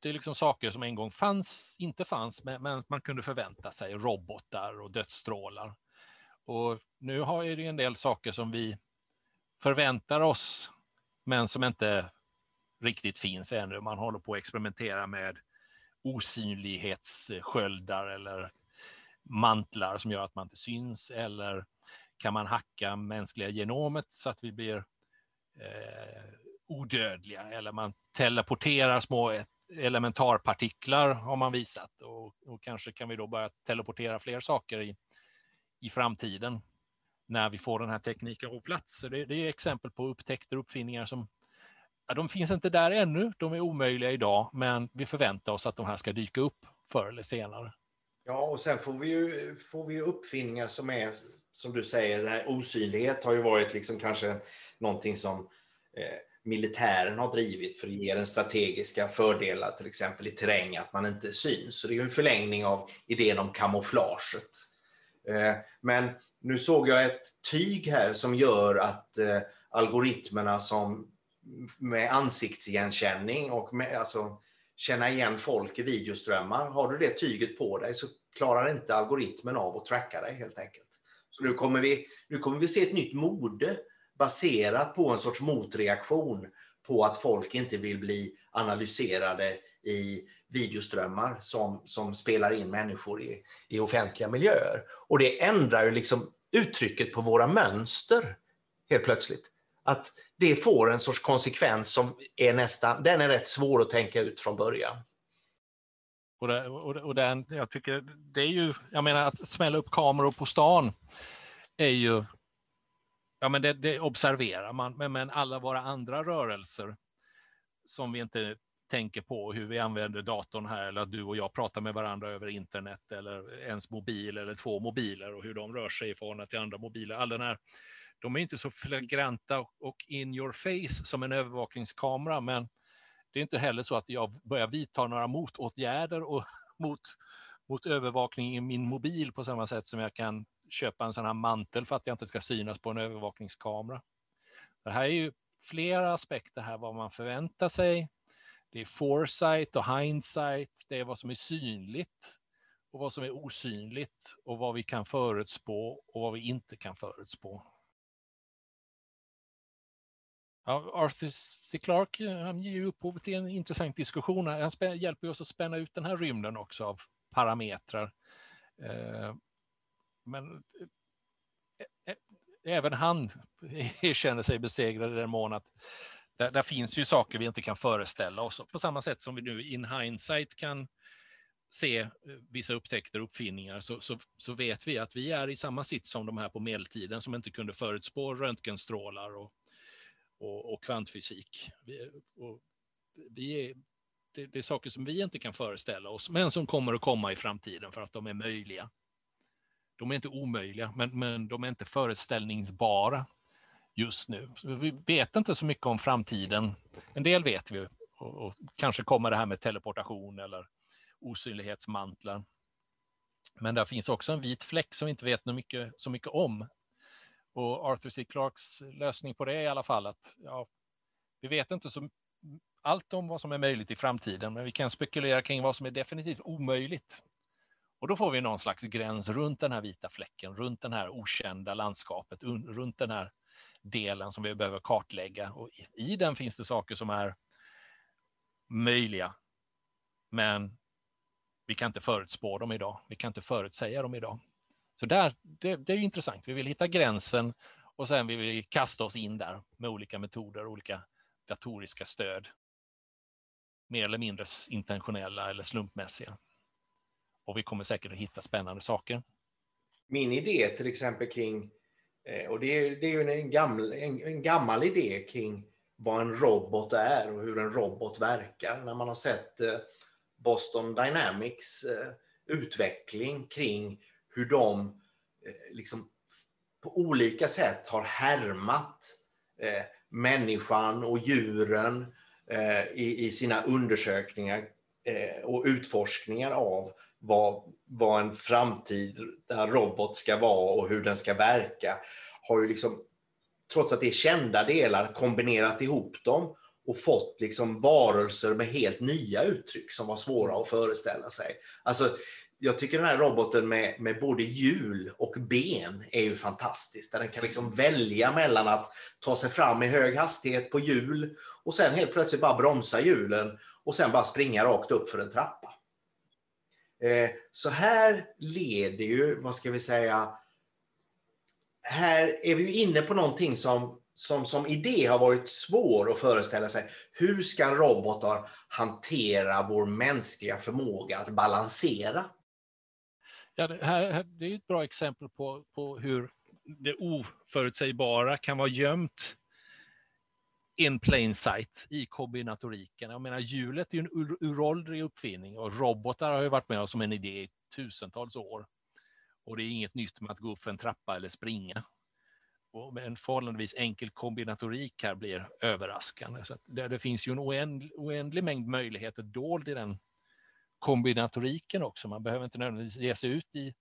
det, är liksom saker som en gång fanns, inte fanns, men, men, man kunde förvänta sig. Robotar och dödsstrålar. Och nu har det en del saker som vi förväntar oss, men som inte riktigt finns ännu. Man håller på att experimentera med osynlighetssköldar eller mantlar som gör att man inte syns eller kan man hacka mänskliga genomet så att vi blir eh, odödliga eller man teleporterar små e-, elementarpartiklar har man visat och, och, kanske kan vi då börja teleportera fler saker i, i framtiden när vi får den här tekniken på plats. Så det, det är exempel på upptäckter och uppfinningar som ja, de finns inte där ännu, de är omöjliga idag, men vi förväntar oss att de här ska dyka upp förr eller senare. Ja, och sen får vi ju, får vi uppfinningar som är, som du säger, den här osynlighet har ju varit liksom kanske någonting som eh, militären har drivit för att ge den strategiska fördelar, till exempel i terräng, att man inte syns. Så det är ju en förlängning av idén om kamouflaget. Eh, men nu såg jag ett tyg här som gör att eh, algoritmerna som med ansiktsigenkänning och med, alltså, känna igen folk i videoströmmar. Har du det tyget på dig så klarar inte algoritmen av att tracka dig helt enkelt. Så nu kommer vi, nu kommer vi se ett nytt mode baserat på en sorts motreaktion på att folk inte vill bli analyserade i videoströmmar som, som spelar in människor i, i offentliga miljöer. Och det ändrar ju liksom uttrycket på våra mönster helt plötsligt. Att det får en sorts konsekvens som är nästan, den är rätt svår att tänka ut från början. Och, det, och, och den, jag tycker det är ju, jag menar att smälla upp kameror på stan är ju, ja men det, det observerar man, men, men alla våra andra rörelser som vi inte tänker på hur vi använder datorn här eller att du och jag pratar med varandra över internet eller ens mobil eller två mobiler och hur de rör sig i förhållande till andra mobiler. All den här de är inte så flagranta och in your face som en övervakningskamera, men det är inte heller så att jag börjar vidta några motåtgärder och mot, mot övervakning i min mobil på samma sätt som jag kan köpa en sån här mantel för att jag inte ska synas på en övervakningskamera. Det här är ju flera aspekter här, vad man förväntar sig. Det är foresight och hindsight, det är vad som är synligt och vad som är osynligt och vad vi kan förutspå och vad vi inte kan förutspå. Ja, Arthur C. Clarke han ger upphov till en intressant diskussion. Han hjälper oss att spänna ut den här rymden också av parametrar. Eh, men eh, eh även han känner sig besegrad i den mån att där, där, finns ju saker vi inte kan föreställa oss. På samma sätt som vi nu in hindsight kan se eh, vissa upptäckter och uppfinningar så, så, så, vet vi att vi är i samma sitt som de här på medeltiden som inte kunde förutspå röntgenstrålar och och, och kvantfysik. Vi, och vi är, det, det, är saker som vi inte kan föreställa oss, men som kommer att komma i framtiden för att de är möjliga. De är inte omöjliga, men, men de är inte föreställningsbara just nu. Så vi vet inte så mycket om framtiden. En del vet vi och, och kanske kommer det här med teleportation eller osynlighetsmantlar. Men där finns också en vit fläck som vi inte vet mycket, så mycket om, och Arthur C. Clarks lösning på det är i alla fall att ja, vi vet inte så allt om vad som är möjligt i framtiden, men vi kan spekulera kring vad som är definitivt omöjligt. Och då får vi någon slags gräns runt den här vita fläcken, runt den här okända landskapet, runt den här delen som vi behöver kartlägga. Och i den finns det saker som är möjliga, men vi kan inte förutspå dem idag. Vi kan inte förutsäga dem idag. Så där, det, det är intressant. Vi vill hitta gränsen och sen vill vi kasta oss in där med olika metoder, olika datoriska stöd. Mer eller mindre intentionella eller slumpmässiga. Och vi kommer säkert att hitta spännande saker. Min idé till exempel kring, eh, och det är, det är ju en gammal, en, en gammal idé kring vad en robot är och hur en robot verkar. När man har sett eh, Boston Dynamics eh, utveckling kring hur de eh, liksom på olika sätt har härmat eh, människan och djuren eh, i, sina undersökningar och utforskningar av vad, vad en framtida robot ska vara och hur den ska verka, har ju liksom, trots att det är kända delar, kombinerat ihop dem och fått liksom varelser med helt nya uttryck som var svåra att föreställa sig. Alltså, jag tycker den här roboten med, med både hjul och ben är ju fantastisk. Där den kan liksom välja mellan att ta sig fram i hög hastighet på hjul och sen helt plötsligt bara bromsa hjulen och sen bara springa rakt upp för en trappa. Eh, så här leder ju, vad ska vi säga, här är vi inne på någonting som, som som idé har varit svår att föreställa sig. Hur ska robotar hantera vår mänskliga förmåga att balansera? Ja, det, här, det är ett bra exempel på, på hur det oförutsägbara kan vara gömt in plain sight i kombinatoriken. Jag menar, hjulet är ju en uråldrig uppfinning och robotar har ju varit med oss som en idé i tusentals år. Och det är inget nytt med att gå upp för en trappa eller springa. Och en förhållandevis enkel kombinatorik här blir överraskande. Så det, det, finns ju en oändlig, oändlig mängd möjligheter dold i den kombinatoriken också. Man behöver inte nödvändigtvis ge sig ut i,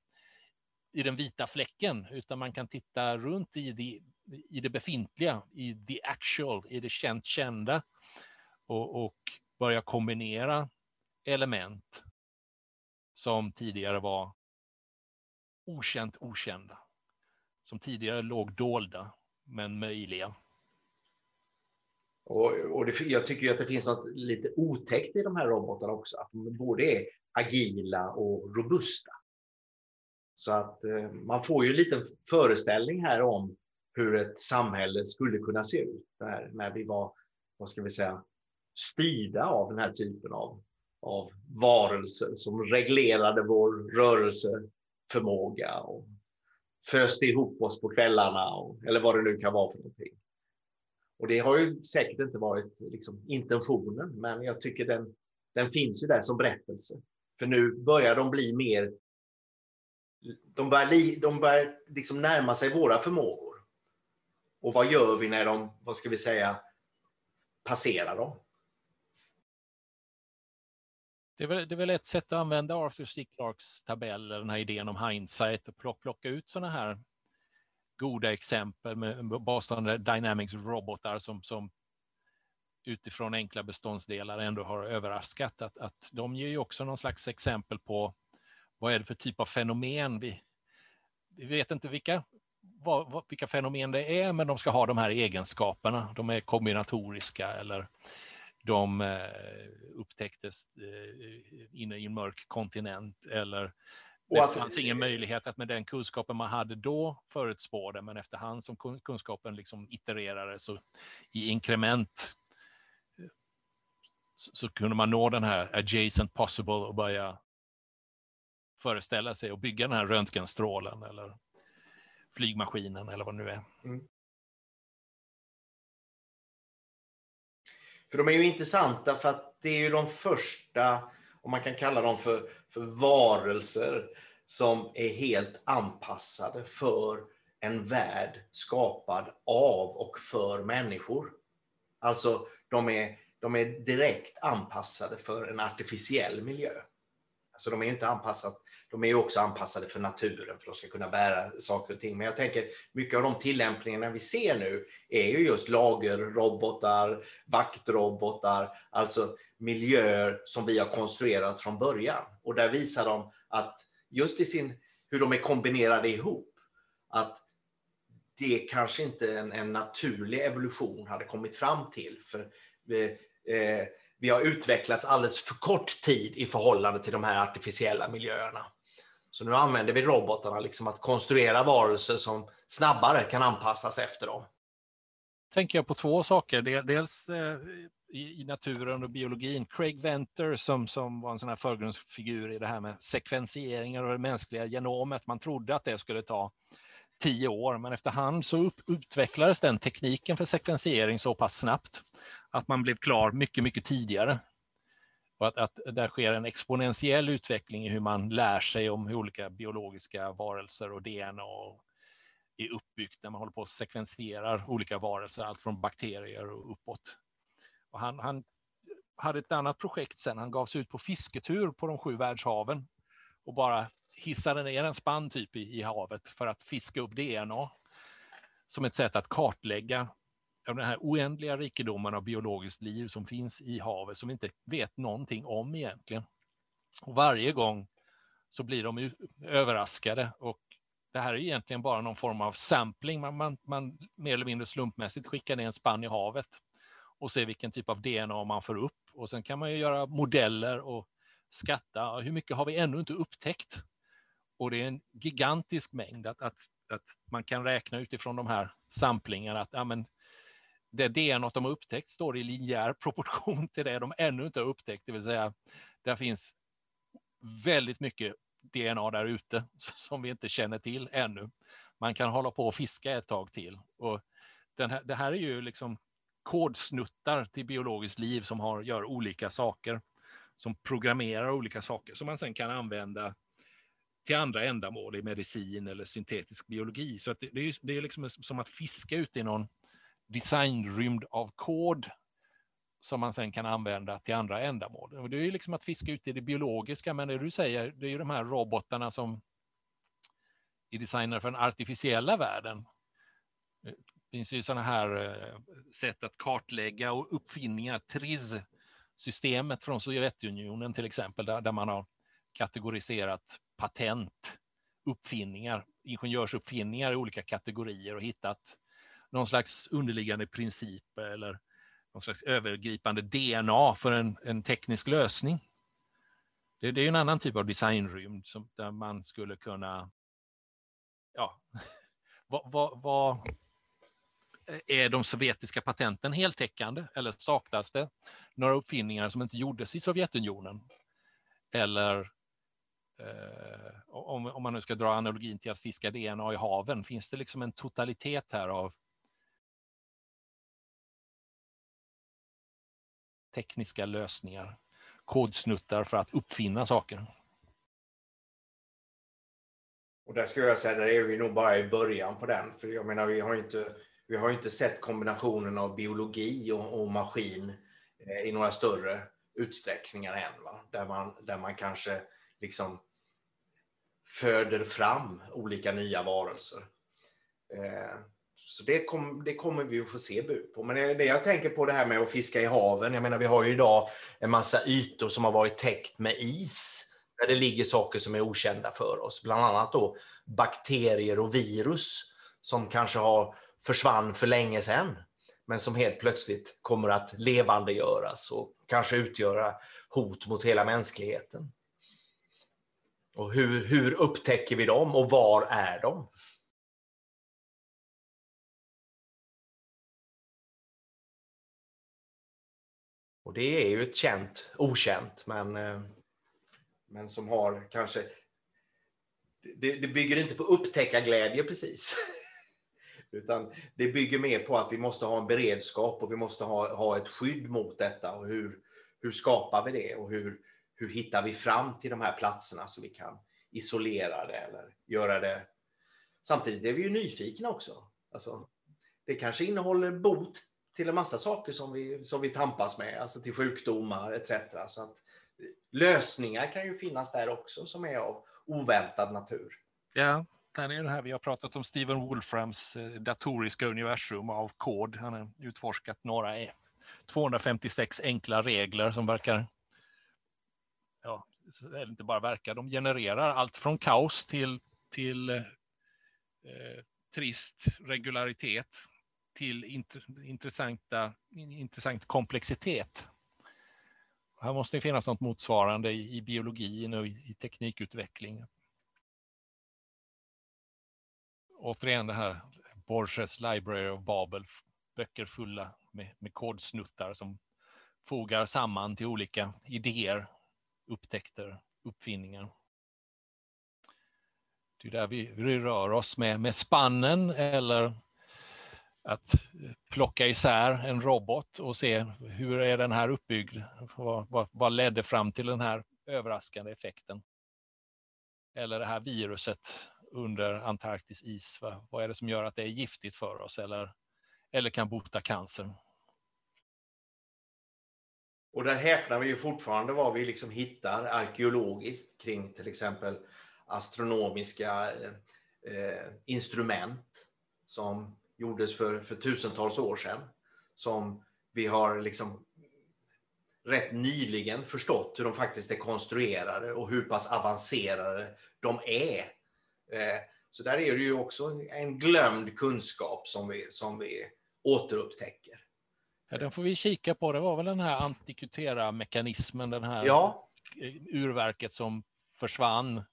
i den vita fläcken, utan man kan titta runt i det, i det befintliga, i the actual, i det känt kända och, och börja kombinera element som tidigare var okänt okända, som tidigare låg dolda men möjliga. Och, och det, jag tycker att det finns något lite otäckt i de här robotarna också, att de både är agila och robusta. Så att eh, man får ju en liten föreställning här om hur ett samhälle skulle kunna se ut där, när vi var, vad ska vi säga, styrda av den här typen av, av varelser som reglerade vår rörelseförmåga och föste ihop oss på kvällarna, och, eller vad det nu kan vara för någonting. Och det har ju säkert inte varit liksom, intentionen, men jag tycker den, den finns ju där som berättelse. För nu börjar de bli mer de börjar, de börjar liksom närma sig våra förmågor. Och vad gör vi när de, vad ska vi säga, passerar dem? Det är, väl, det är väl ett sätt att använda Arthur C. Clarks tabell, den här idén om hindsight, och plocka ut sådana här goda exempel med Boston Dynamics robotar som, som utifrån enkla beståndsdelar ändå har överraskat. Att, att de ger ju också någon slags exempel på vad är det för typ av fenomen vi, vi vet inte vilka vad, vad, vilka fenomen det är, men de ska ha de här egenskaperna. De är kombinatoriska eller de eh, upptäcktes eh, inne i en mörk kontinent eller det att, fanns ingen möjlighet att med den kunskapen man hade då förutspå det, men efterhand som kunskapen liksom itererade så i inkrement så, så, kunde man nå den här adjacent possible och börja föreställa sig och bygga den här röntgenstrålen eller flygmaskinen eller vad det nu är. Mm. För de är ju intressanta för att det är ju de första, om man kan kalla dem för, för varelser, som är helt anpassade för en värld skapad av och för människor. Alltså, de är, de är direkt anpassade för en artificiell miljö. Alltså, de är inte anpassade de är ju också anpassade för naturen för att de ska kunna bära saker och ting. Men jag tänker mycket av de tillämpningarna vi ser nu är ju just lagerrobotar, vaktrobotar, alltså miljöer som vi har konstruerat från början. Och där visar de att just i sin, hur de är kombinerade ihop, att det kanske inte en, en naturlig evolution hade kommit fram till. För vi, eh, vi har utvecklats alldeles för kort tid i förhållande till de här artificiella miljöerna. Så nu använder vi robotarna liksom att konstruera varelser som snabbare kan anpassas efter dem. Tänker jag på två saker. Dels eh, i, i, naturen och biologin. Craig Venter som, som var en sån här förgrundsfigur i det här med sekvenseringar och det mänskliga genomet. Man trodde att det skulle ta tio år, men efterhand så upp, utvecklades den tekniken för sekvensering så pass snabbt att man blev klar mycket, mycket tidigare. Och att, att där sker en exponentiell utveckling i hur man lär sig om hur olika biologiska varelser och DNA är uppbyggt när man håller på och sekvenserar olika varelser, allt från bakterier och uppåt. Och han, han hade ett annat projekt sen, han gav sig ut på fisketur på de sju världshaven och bara hissade ner en spann typ i, i havet för att fiska upp DNA som ett sätt att kartlägga den här oändliga rikedomen av biologiskt liv som finns i havet som vi inte vet någonting om egentligen. Och varje gång så blir de överraskade och det här är egentligen bara någon form av sampling. Man, man, man mer eller mindre slumpmässigt skickar ner en spann i havet och se vilken typ av DNA man får upp. Och sen kan man ju göra modeller och skatta. Hur mycket har vi ännu inte upptäckt? Och det är en gigantisk mängd att, att, att man kan räkna utifrån de här samplingarna att ja, men det DNA de har upptäckt står i linjär proportion till det de ännu inte har upptäckt, det vill säga där finns väldigt mycket DNA där ute som vi inte känner till ännu. Man kan hålla på och fiska ett tag till. Och den här, det här är ju liksom kodsnuttar till biologiskt liv som har, gör olika saker, som programmerar olika saker som man sen kan använda till andra ändamål i medicin eller syntetisk biologi. Så det, det, är, det är liksom som att fiska ute i någon designrymd av kod som man sen kan använda till andra ändamål. Det är ju liksom att fiska ut i det biologiska, men det du säger, det är ju de här robotarna som är designade för den artificiella världen. Det finns ju sådana här eh, sätt att kartlägga och uppfinningar, TRIZ-systemet från Sovjetunionen till exempel, där, där man har kategoriserat patent, uppfinningar, ingenjörsuppfinningar i olika kategorier och hittat någon slags underliggande princip eller någon slags övergripande DNA för en, en teknisk lösning. Det, det är en annan typ av designrymd som, där man skulle kunna... Ja, vad, vad, vad är de sovjetiska patenten heltäckande eller saknas det några uppfinningar som inte gjordes i Sovjetunionen? Eller eh, om, om man nu ska dra analogin till att fiska DNA i haven, finns det liksom en totalitet här av tekniska lösningar, kodsnuttar för att uppfinna saker. Och där skulle jag säga, där är vi nog bara i början på den. För jag menar, vi har inte, vi har inte sett kombinationen av biologi och, och maskin eh, i några större utsträckningar än. Va? Där, man, där man kanske liksom föder fram olika nya varelser. Eh, så det, kom, det, kommer vi att få se bud på. Men det, det, jag tänker på det här med att fiska i haven. Jag menar, vi har ju idag en massa ytor som har varit täckt med is. Där det ligger saker som är okända för oss. Bland annat då bakterier och virus som kanske har försvann för länge sedan. Men som helt plötsligt kommer att levandegöras och kanske utgöra hot mot hela mänskligheten. Och hur, hur upptäcker vi dem och var är de? Och det är ju ett känt, okänt, men, eh, men som har kanske... Det, det bygger inte på upptäckarglädje precis. Utan det bygger mer på att vi måste ha en beredskap och vi måste ha, ha ett skydd mot detta. Och hur, hur skapar vi det? Och hur, hur hittar vi fram till de här platserna så vi kan isolera det eller göra det... Samtidigt är vi ju nyfikna också. Alltså, det kanske innehåller bot till en massa saker som vi, som vi tampas med, alltså till sjukdomar etc. Så att lösningar kan ju finnas där också som är av oväntad natur. Ja, där är det här vi har pratat om Steven Wolframs eh, datoriska universum av kod. Han har utforskat några eh, 256 enkla regler som verkar, ja, eller inte bara verkar, de genererar allt från kaos till, till eh, eh trist regularitet till intressanta, intressant komplexitet. Här måste det finnas något motsvarande i, biologin och i, teknikutveckling återigen det här Borges Library of Babel, böcker fulla med, med kodsnuttar som fogar samman till olika idéer, upptäckter, uppfinningar. Det är där vi, rör oss med, med spannen eller att plocka isär en robot och se hur är den här uppbyggd? Vad, vad, vad ledde fram till den här överraskande effekten? Eller det här viruset under Antarktis is, vad, vad är det som gör att det är giftigt för oss eller, eller kan bota cancer? Och där häpnar vi ju fortfarande vad vi liksom hittar arkeologiskt kring till exempel astronomiska eh, eh instrument som gjordes för, för tusentals år sedan. Som vi har liksom rätt nyligen förstått hur de faktiskt är konstruerade och hur pass avancerade de är. Eh, så där är det ju också en glömd kunskap som vi, som vi återupptäcker. Ja, den får vi kika på. Det var väl den här antikutera-mekanismen, den här ja. urverket som försvann.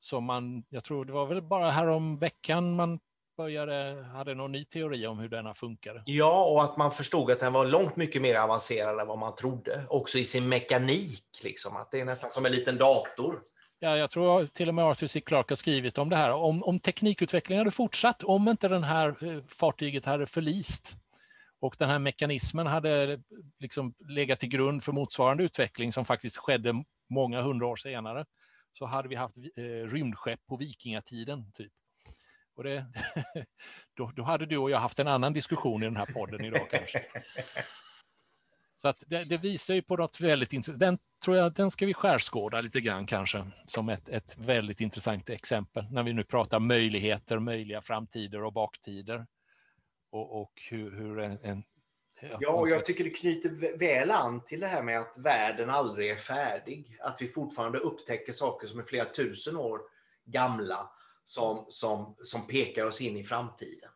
Som man, jag tror det var väl bara härom veckan man började, hade någon ny teori om hur denna funkade. Ja, och att man förstod att den var långt mycket mer avancerad än vad man trodde. Också i sin mekanik, liksom. att det är nästan som en liten dator. Ja, jag tror till och med Arthur C. Clarke har skrivit om det här. Om, om teknikutvecklingen hade fortsatt, om inte det här eh, fartyget hade förlist och den här mekanismen hade eh, liksom legat till grund för motsvarande utveckling som faktiskt skedde många hundra år senare, så hade vi haft eh, rymdskepp på vikingatiden. Typ. Och det, då, då, hade du och jag haft en annan diskussion i den här podden idag kanske. Så att det, det visar ju på något väldigt intressant. Den tror jag den ska vi skärskåda lite grann kanske som ett, ett väldigt intressant exempel när vi nu pratar möjligheter, möjliga framtider och baktider. Och, och hur, hur en, en Ja, och jag tycker det knyter väl an till det här med att världen aldrig är färdig. Att vi fortfarande upptäcker saker som är flera tusen år gamla som, som, som pekar oss in i framtiden.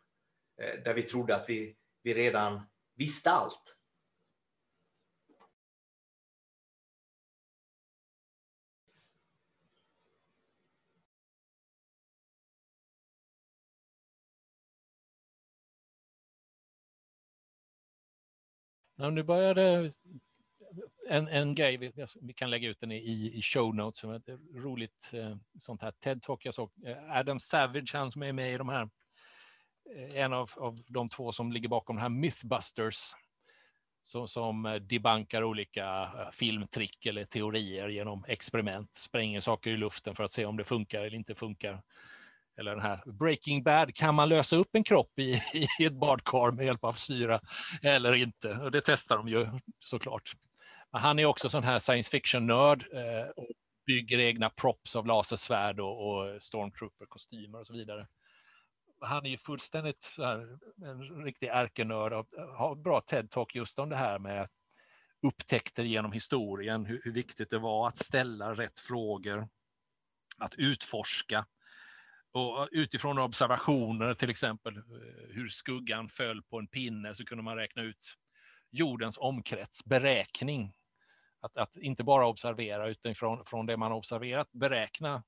Eh, där vi trodde att vi, vi redan visste allt. Ja, nu började en, en grej, vi, vi, kan lägga ut den i, i show notes, som ett roligt eh, sånt här TED-talk jag såg. Eh, Adam Savage, han som är med i de här, eh, en av, av de två som ligger bakom de här Mythbusters, som, som eh, debankar olika filmtrick eller teorier genom experiment, spränger saker i luften för att se om det funkar eller inte funkar. Eller den här Breaking Bad, kan man lösa upp en kropp i, i ett badkar med hjälp av syra eller inte? Och det testar de ju såklart. Han är också sån här science fiction-nörd eh, och bygger egna props av lasersvärd och, och stormtrooper-kostymer och så vidare. Han är ju fullständigt så här, en riktig ärkenörd och har bra TED-talk just om det här med upptäckter genom historien, hur, hur viktigt det var att ställa rätt frågor, att utforska och utifrån observationer, till exempel eh, hur skuggan föll på en pinne, så kunde man räkna ut jordens omkrets, beräkning. Att, att inte bara observera, utan från, från det man observerat beräkna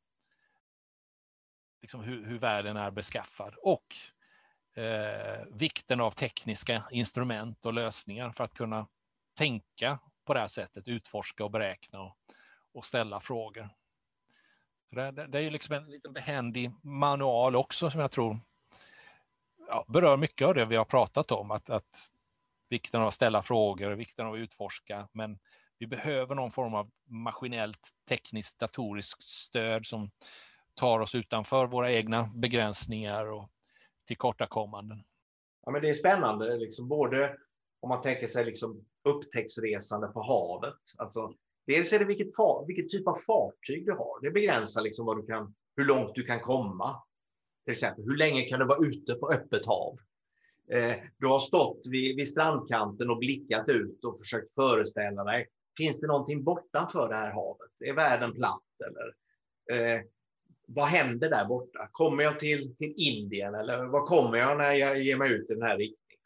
liksom hur, hur världen är beskaffad. Och eh, vikten av tekniska instrument och lösningar för att kunna tänka på det här sättet, utforska och beräkna och, och ställa frågor. Det, det, det är ju liksom en liten behändig manual också som jag tror ja, berör mycket av det vi har pratat om. Att, att vikten av att ställa frågor, vikten av att utforska, men vi behöver någon form av maskinellt, tekniskt, datoriskt stöd som tar oss utanför våra egna begränsningar och tillkortakommanden. Ja, men det är spännande, liksom, både om man tänker sig liksom upptäcktsresande på havet. Alltså, dels är det vilket, vilket typ av fartyg du har. Det begränsar liksom vad du kan, hur långt du kan komma. Till exempel, hur länge kan du vara ute på öppet hav? Eh, du har stått vid, vid strandkanten och blickat ut och försökt föreställa dig, finns det någonting bortanför det här havet? Är världen platt eller eh, vad händer där borta? Kommer jag till, till Indien eller vad kommer jag när jag ger mig ut i den här riktningen?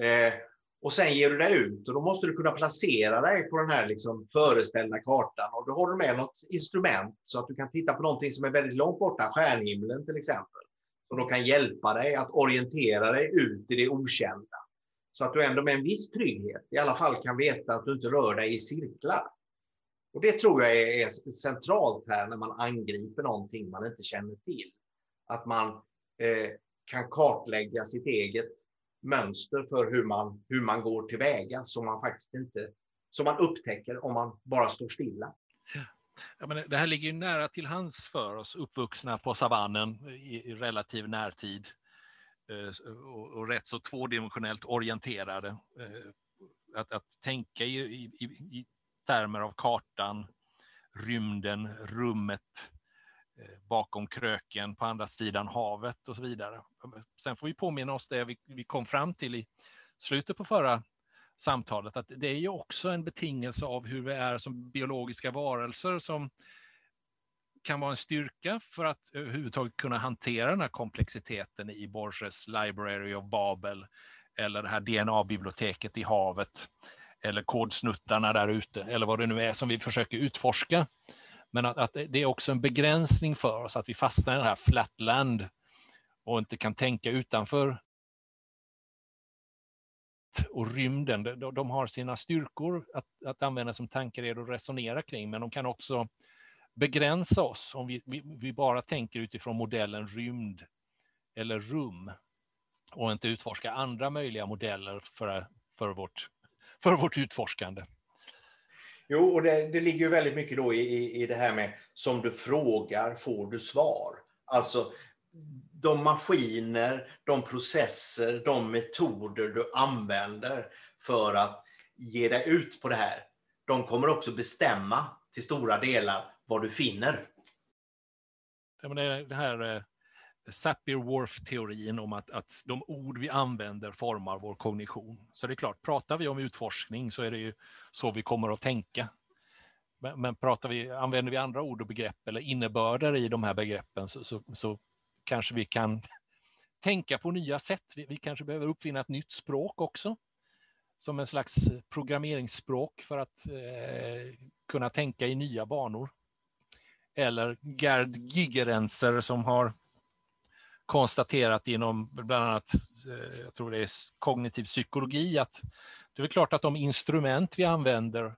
Eh, och sen ger du dig ut och då måste du kunna placera dig på den här liksom föreställda kartan och då har du med något instrument så att du kan titta på någonting som är väldigt långt borta, stjärnhimlen till exempel som då kan hjälpa dig att orientera dig ut i det okända. Så att du ändå med en viss trygghet i alla fall kan veta att du inte rör dig i cirklar. Och Det tror jag är, centralt här när man angriper någonting man inte känner till. Att man eh, kan kartlägga sitt eget mönster för hur man, hur man går tillväga som man faktiskt inte som man upptäcker om man bara står stilla. Ja, men det här ligger ju nära till hands för oss uppvuxna på savannen i, i relativ närtid eh, och, och rätt så tvådimensionellt orienterade. Eh, att, att tänka i, i, i termer av kartan, rymden, rummet, Eh, bakom kröken, på andra sidan havet och så vidare. Sen får vi påminna oss det vi, vi kom fram till i slutet på förra samtalet, att det är ju också en betingelse av hur vi är som biologiska varelser som kan vara en styrka för att överhuvudtaget kunna hantera den här komplexiteten i Borges Library of Babel eller det här DNA-biblioteket i havet eller kodsnuttarna där ute eller vad det nu är som vi försöker utforska. Men att, att det är också en begränsning för oss att vi fastnar i det här flatland och inte kan tänka utanför och rymden, de har sina styrkor att, att använda som tankar och resonera kring, men de kan också begränsa oss om vi, vi, vi, bara tänker utifrån modellen rymd eller rum och inte utforska andra möjliga modeller för, för, vårt, för vårt utforskande. Jo, och det, det ligger ju väldigt mycket då i, i, i det här med som du frågar får du svar. Alltså, de maskiner, de processer, de metoder du använder för att ge dig ut på det här, de kommer också bestämma till stora delar vad du finner. Det här eh, Sapir-Whorf-teorin om att, att de ord vi använder formar vår kognition. Så det är klart, pratar vi om utforskning så är det ju så vi kommer att tänka. Men, men pratar vi, använder vi andra ord och begrepp eller innebörder i de här begreppen så, så, så kanske vi kan tänka på nya sätt. Vi, vi, kanske behöver uppfinna ett nytt språk också, som en slags programmeringsspråk för att eh, kunna tänka i nya banor. Eller Gerd Gigerenser som har konstaterat inom bland annat, eh, jag tror det är kognitiv psykologi, att det är klart att de instrument vi använder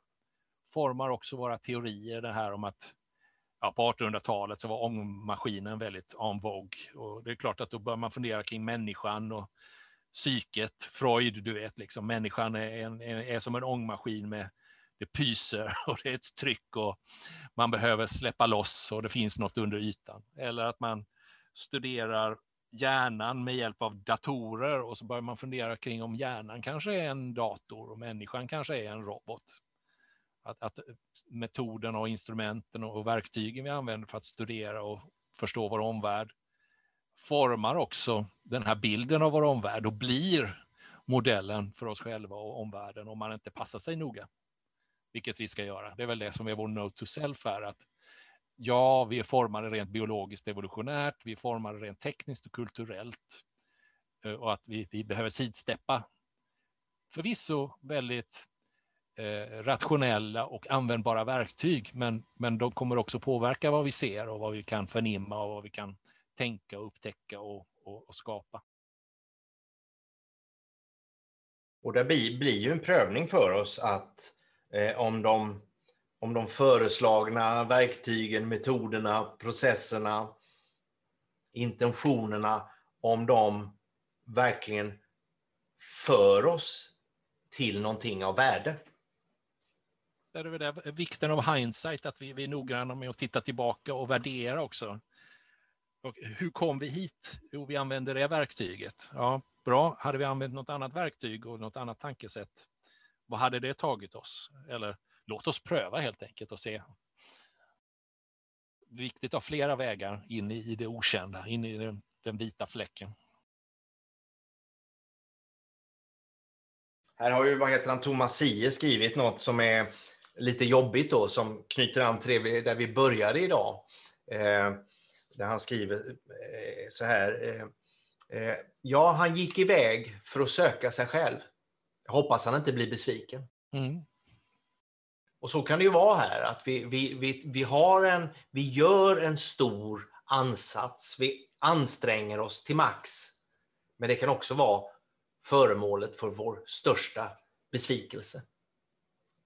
formar också våra teorier, det här om att ja, på 1800-talet så var ångmaskinen väldigt en vogue. Och det är klart att då bör man fundera kring människan och psyket. Freud, du vet, liksom, människan är, en, är som en ångmaskin med det pyser och det är ett tryck och man behöver släppa loss och det finns något under ytan. Eller att man studerar hjärnan med hjälp av datorer och så börjar man fundera kring om hjärnan kanske är en dator och människan kanske är en robot att, att metoderna och instrumenten och verktygen vi använder för att studera och förstå vår omvärld formar också den här bilden av vår omvärld och blir modellen för oss själva och omvärlden om man inte passar sig noga. Vilket vi ska göra. Det är väl det som är vår note to self här. Att ja, vi är formade rent biologiskt evolutionärt, vi är formade rent tekniskt och kulturellt. Eh, och att vi, vi behöver sidsteppa förvisso väldigt eh, rationella och användbara verktyg, men, men de kommer också påverka vad vi ser och vad vi kan förnimma och vad vi kan tänka och upptäcka och, och, och skapa. Och det blir, blir ju en prövning för oss att eh, om, de, om de föreslagna verktygen, metoderna, processerna, intentionerna, om de verkligen för oss till någonting av värde där är det vikten av hindsight, att vi, vi är noggranna med att titta tillbaka och värdera också. Och hur kom vi hit? Jo, vi använde det verktyget. Ja, bra. Hade vi använt något annat verktyg och något annat tankesätt, vad hade det tagit oss? Eller låt oss pröva helt enkelt och se. Viktigt att ha flera vägar in i det okända, in i den, den vita fläcken. Här har ju, vad heter han, Thomas Sie skrivit något som är lite jobbigt då, som knyter an till det där vi började idag. Eh, där han skriver eh, så här. Eh, eh, ja, han gick iväg för att söka sig själv. Jag hoppas han inte blir besviken. Mm. Och så kan det ju vara här, att vi, vi, vi, vi, har en, vi gör en stor ansats. Vi anstränger oss till max. Men det kan också vara föremålet för vår största besvikelse.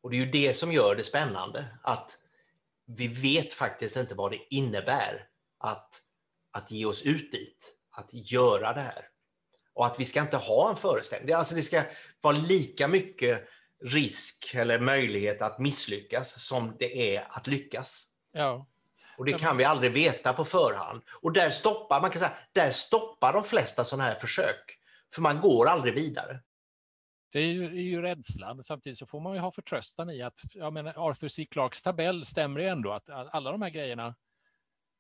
Och det är ju det som gör det spännande, att vi vet faktiskt inte vad det innebär att, att ge oss ut dit, att göra det här. Och att vi ska inte ha en föreställning. Alltså det ska vara lika mycket risk eller möjlighet att misslyckas som det är att lyckas. Ja. Och det kan vi aldrig veta på förhand. Och där stoppar, man kan säga, där stoppar de flesta sådana här försök. För man går aldrig vidare. Det är ju, är ju rädslan. Samtidigt så får man ju ha förtröstan i att jag menar, Arthur C. Clarks tabell stämmer ju ändå. Att alla de här grejerna,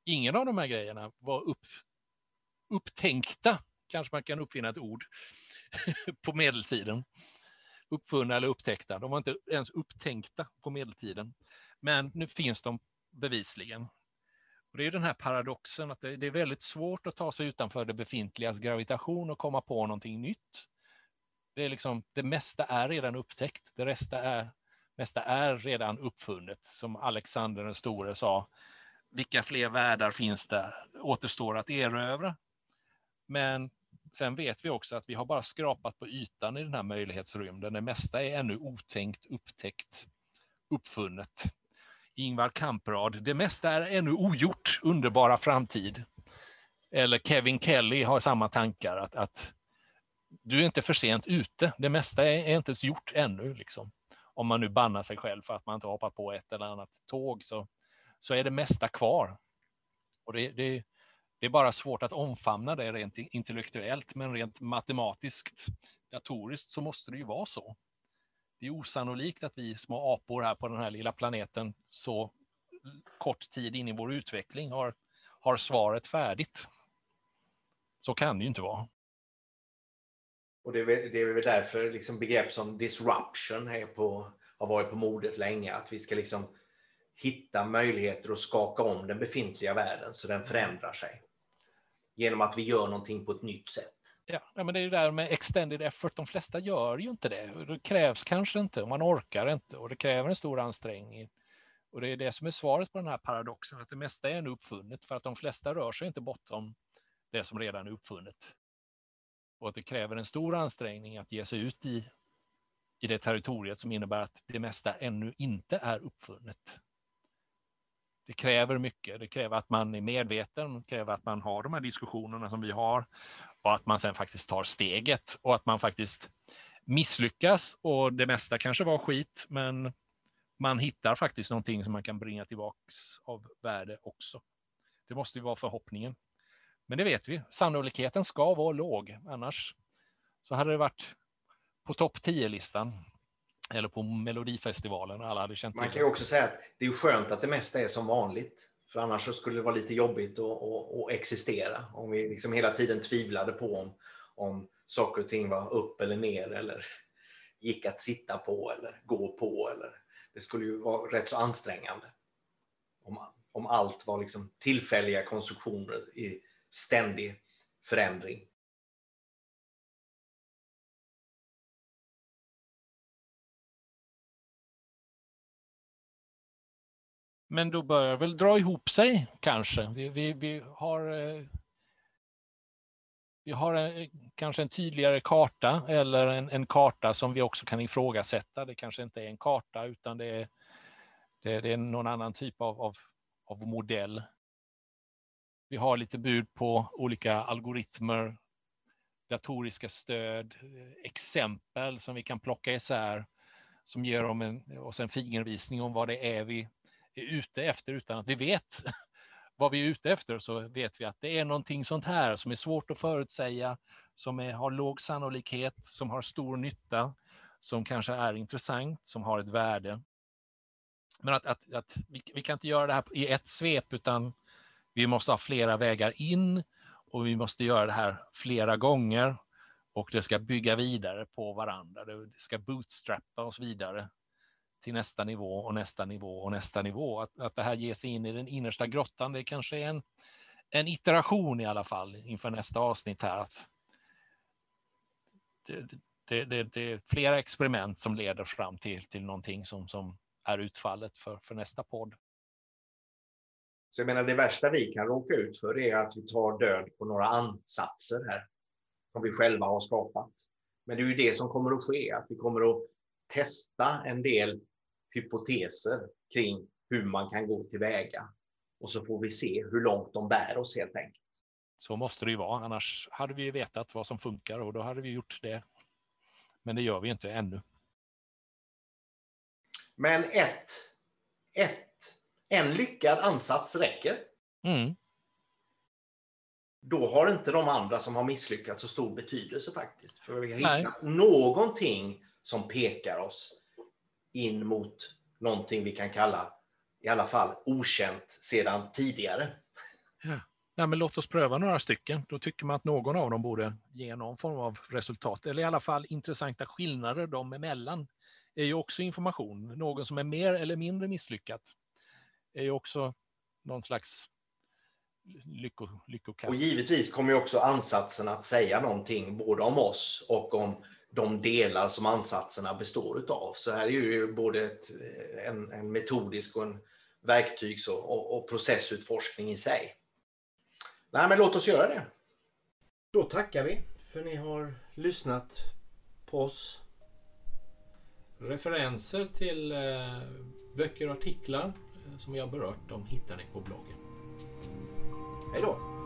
ingen av de här grejerna var upp, upptänkta, kanske man kan uppfinna ett ord, på medeltiden. Uppfunna eller upptäckta. De var inte ens upptänkta på medeltiden. Men nu finns de bevisligen. Och det är den här paradoxen att det är väldigt svårt att ta sig utanför det befintligas gravitation och komma på någonting nytt. Det, är liksom, det mesta är redan upptäckt, det resta är, mesta är redan uppfunnet. Som Alexander den store sa, vilka fler världar finns det återstår att erövra? Men sen vet vi också att vi har bara skrapat på ytan i den här möjlighetsrymden. Det mesta är ännu otänkt, upptäckt, uppfunnet. Ingvar Kamprad, det mesta är ännu ogjort, underbara framtid. Eller Kevin Kelly har samma tankar, att, att du är inte för sent ute. Det mesta är, är inte ens gjort ännu. Liksom. Om man nu bannar sig själv för att man inte hoppat på ett eller annat tåg så, så är det mesta kvar. Och det, det, det är bara svårt att omfamna det rent intellektuellt, men rent matematiskt, datoriskt, så måste det ju vara så. Det är osannolikt att vi små apor här på den här lilla planeten så kort tid in i vår utveckling har, har svaret färdigt. Så kan det ju inte vara. Och det är, väl, det är väl därför liksom begrepp som disruption är på, har varit på modet länge. Att vi ska liksom hitta möjligheter att skaka om den befintliga världen så den förändrar sig. Genom att vi gör någonting på ett nytt sätt. Ja, men det är ju där med extended effort. De flesta gör ju inte det. Det krävs kanske inte, och man orkar inte och det kräver en stor ansträngning. Och det är det som är svaret på den här paradoxen, att det mesta är ännu uppfunnet för att de flesta rör sig inte bortom det som redan är uppfunnet och att det kräver en stor ansträngning att ge sig ut i, i det territoriet som innebär att det mesta ännu inte är uppfunnet. Det kräver mycket. Det kräver att man är medveten, det kräver att man har de här diskussionerna som vi har och att man sen faktiskt tar steget och att man faktiskt misslyckas och det mesta kanske var skit, men man hittar faktiskt någonting som man kan bringa tillbaks av värde också. Det måste ju vara förhoppningen. Men det vet vi, sannolikheten ska vara låg, annars så hade det varit på topp 10-listan eller på Melodifestivalen. Alla hade känt Man kan ju också säga att det är skönt att det mesta är som vanligt. För annars skulle det vara lite jobbigt att, att, att existera. Om vi liksom hela tiden tvivlade på om, om saker och ting var upp eller ner eller gick att sitta på eller gå på. Eller, det skulle ju vara rätt så ansträngande. Om, om allt var liksom tillfälliga konstruktioner i ständig förändring. Men då börjar väl dra ihop sig kanske. Vi, vi, vi har, eh, vi har en, kanske en tydligare karta eller en, en, karta som vi också kan ifrågasätta. Det kanske inte är en karta utan det är, det, det är någon annan typ av, av, av modell. Vi har lite bud på olika algoritmer, datoriska stöd, eh, exempel som vi kan plocka isär som ger dem en, oss en fingervisning om vad det är vi är ute efter utan att vi vet vad vi är ute efter så vet vi att det är någonting sånt här som är svårt att förutsäga, som är, har låg sannolikhet, som har stor nytta, som kanske är intressant, som har ett värde. Men att, att, att vi, vi, kan inte göra det här i ett svep utan vi måste ha flera vägar in och vi måste göra det här flera gånger och det ska bygga vidare på varandra. Det ska bootstrappa oss vidare till nästa nivå och nästa nivå och nästa nivå. Att, att det här ger sig in i den innersta grottan, det kanske är en, en iteration i alla fall inför nästa avsnitt här. Att det, det, det, det är flera experiment som leder fram till, till någonting som, som är utfallet för, för nästa podd. Så jag menar, det värsta vi kan råka ut för är att vi tar död på några ansatser här som vi själva har skapat. Men det är ju det som kommer att ske, att vi kommer att testa en del hypoteser kring hur man kan gå tillväga. Och så får vi se hur långt de bär oss helt enkelt. Så måste det ju vara, annars hade vi vetat vad som funkar och då hade vi gjort det. Men det gör vi inte ännu. Men ett, ett, en lyckad ansats räcker. Mm. Då har inte de andra som har misslyckats så stor betydelse faktiskt. För vi har Nej. hittat någonting som pekar oss in mot någonting vi kan kalla i alla fall okänt sedan tidigare. Nej, men låt oss pröva några stycken. Då tycker man att någon av dem borde ge någon form av resultat, eller i alla fall intressanta skillnader dem emellan är ju också information. Någon som är mer eller mindre misslyckat är ju också någon slags lycko, lyckokast. Och givetvis kommer ju också ansatsen att säga någonting både om oss och om de delar som ansatserna består utav. Så här är ju både ett, en, en metodisk och en verktygs och, och, och processutforskning i sig. Nej, men låt oss göra det. Då tackar vi för ni har lyssnat på oss. Referenser till eh, böcker och artiklar eh, som vi har berört, de hittar ni på bloggen. Hej då!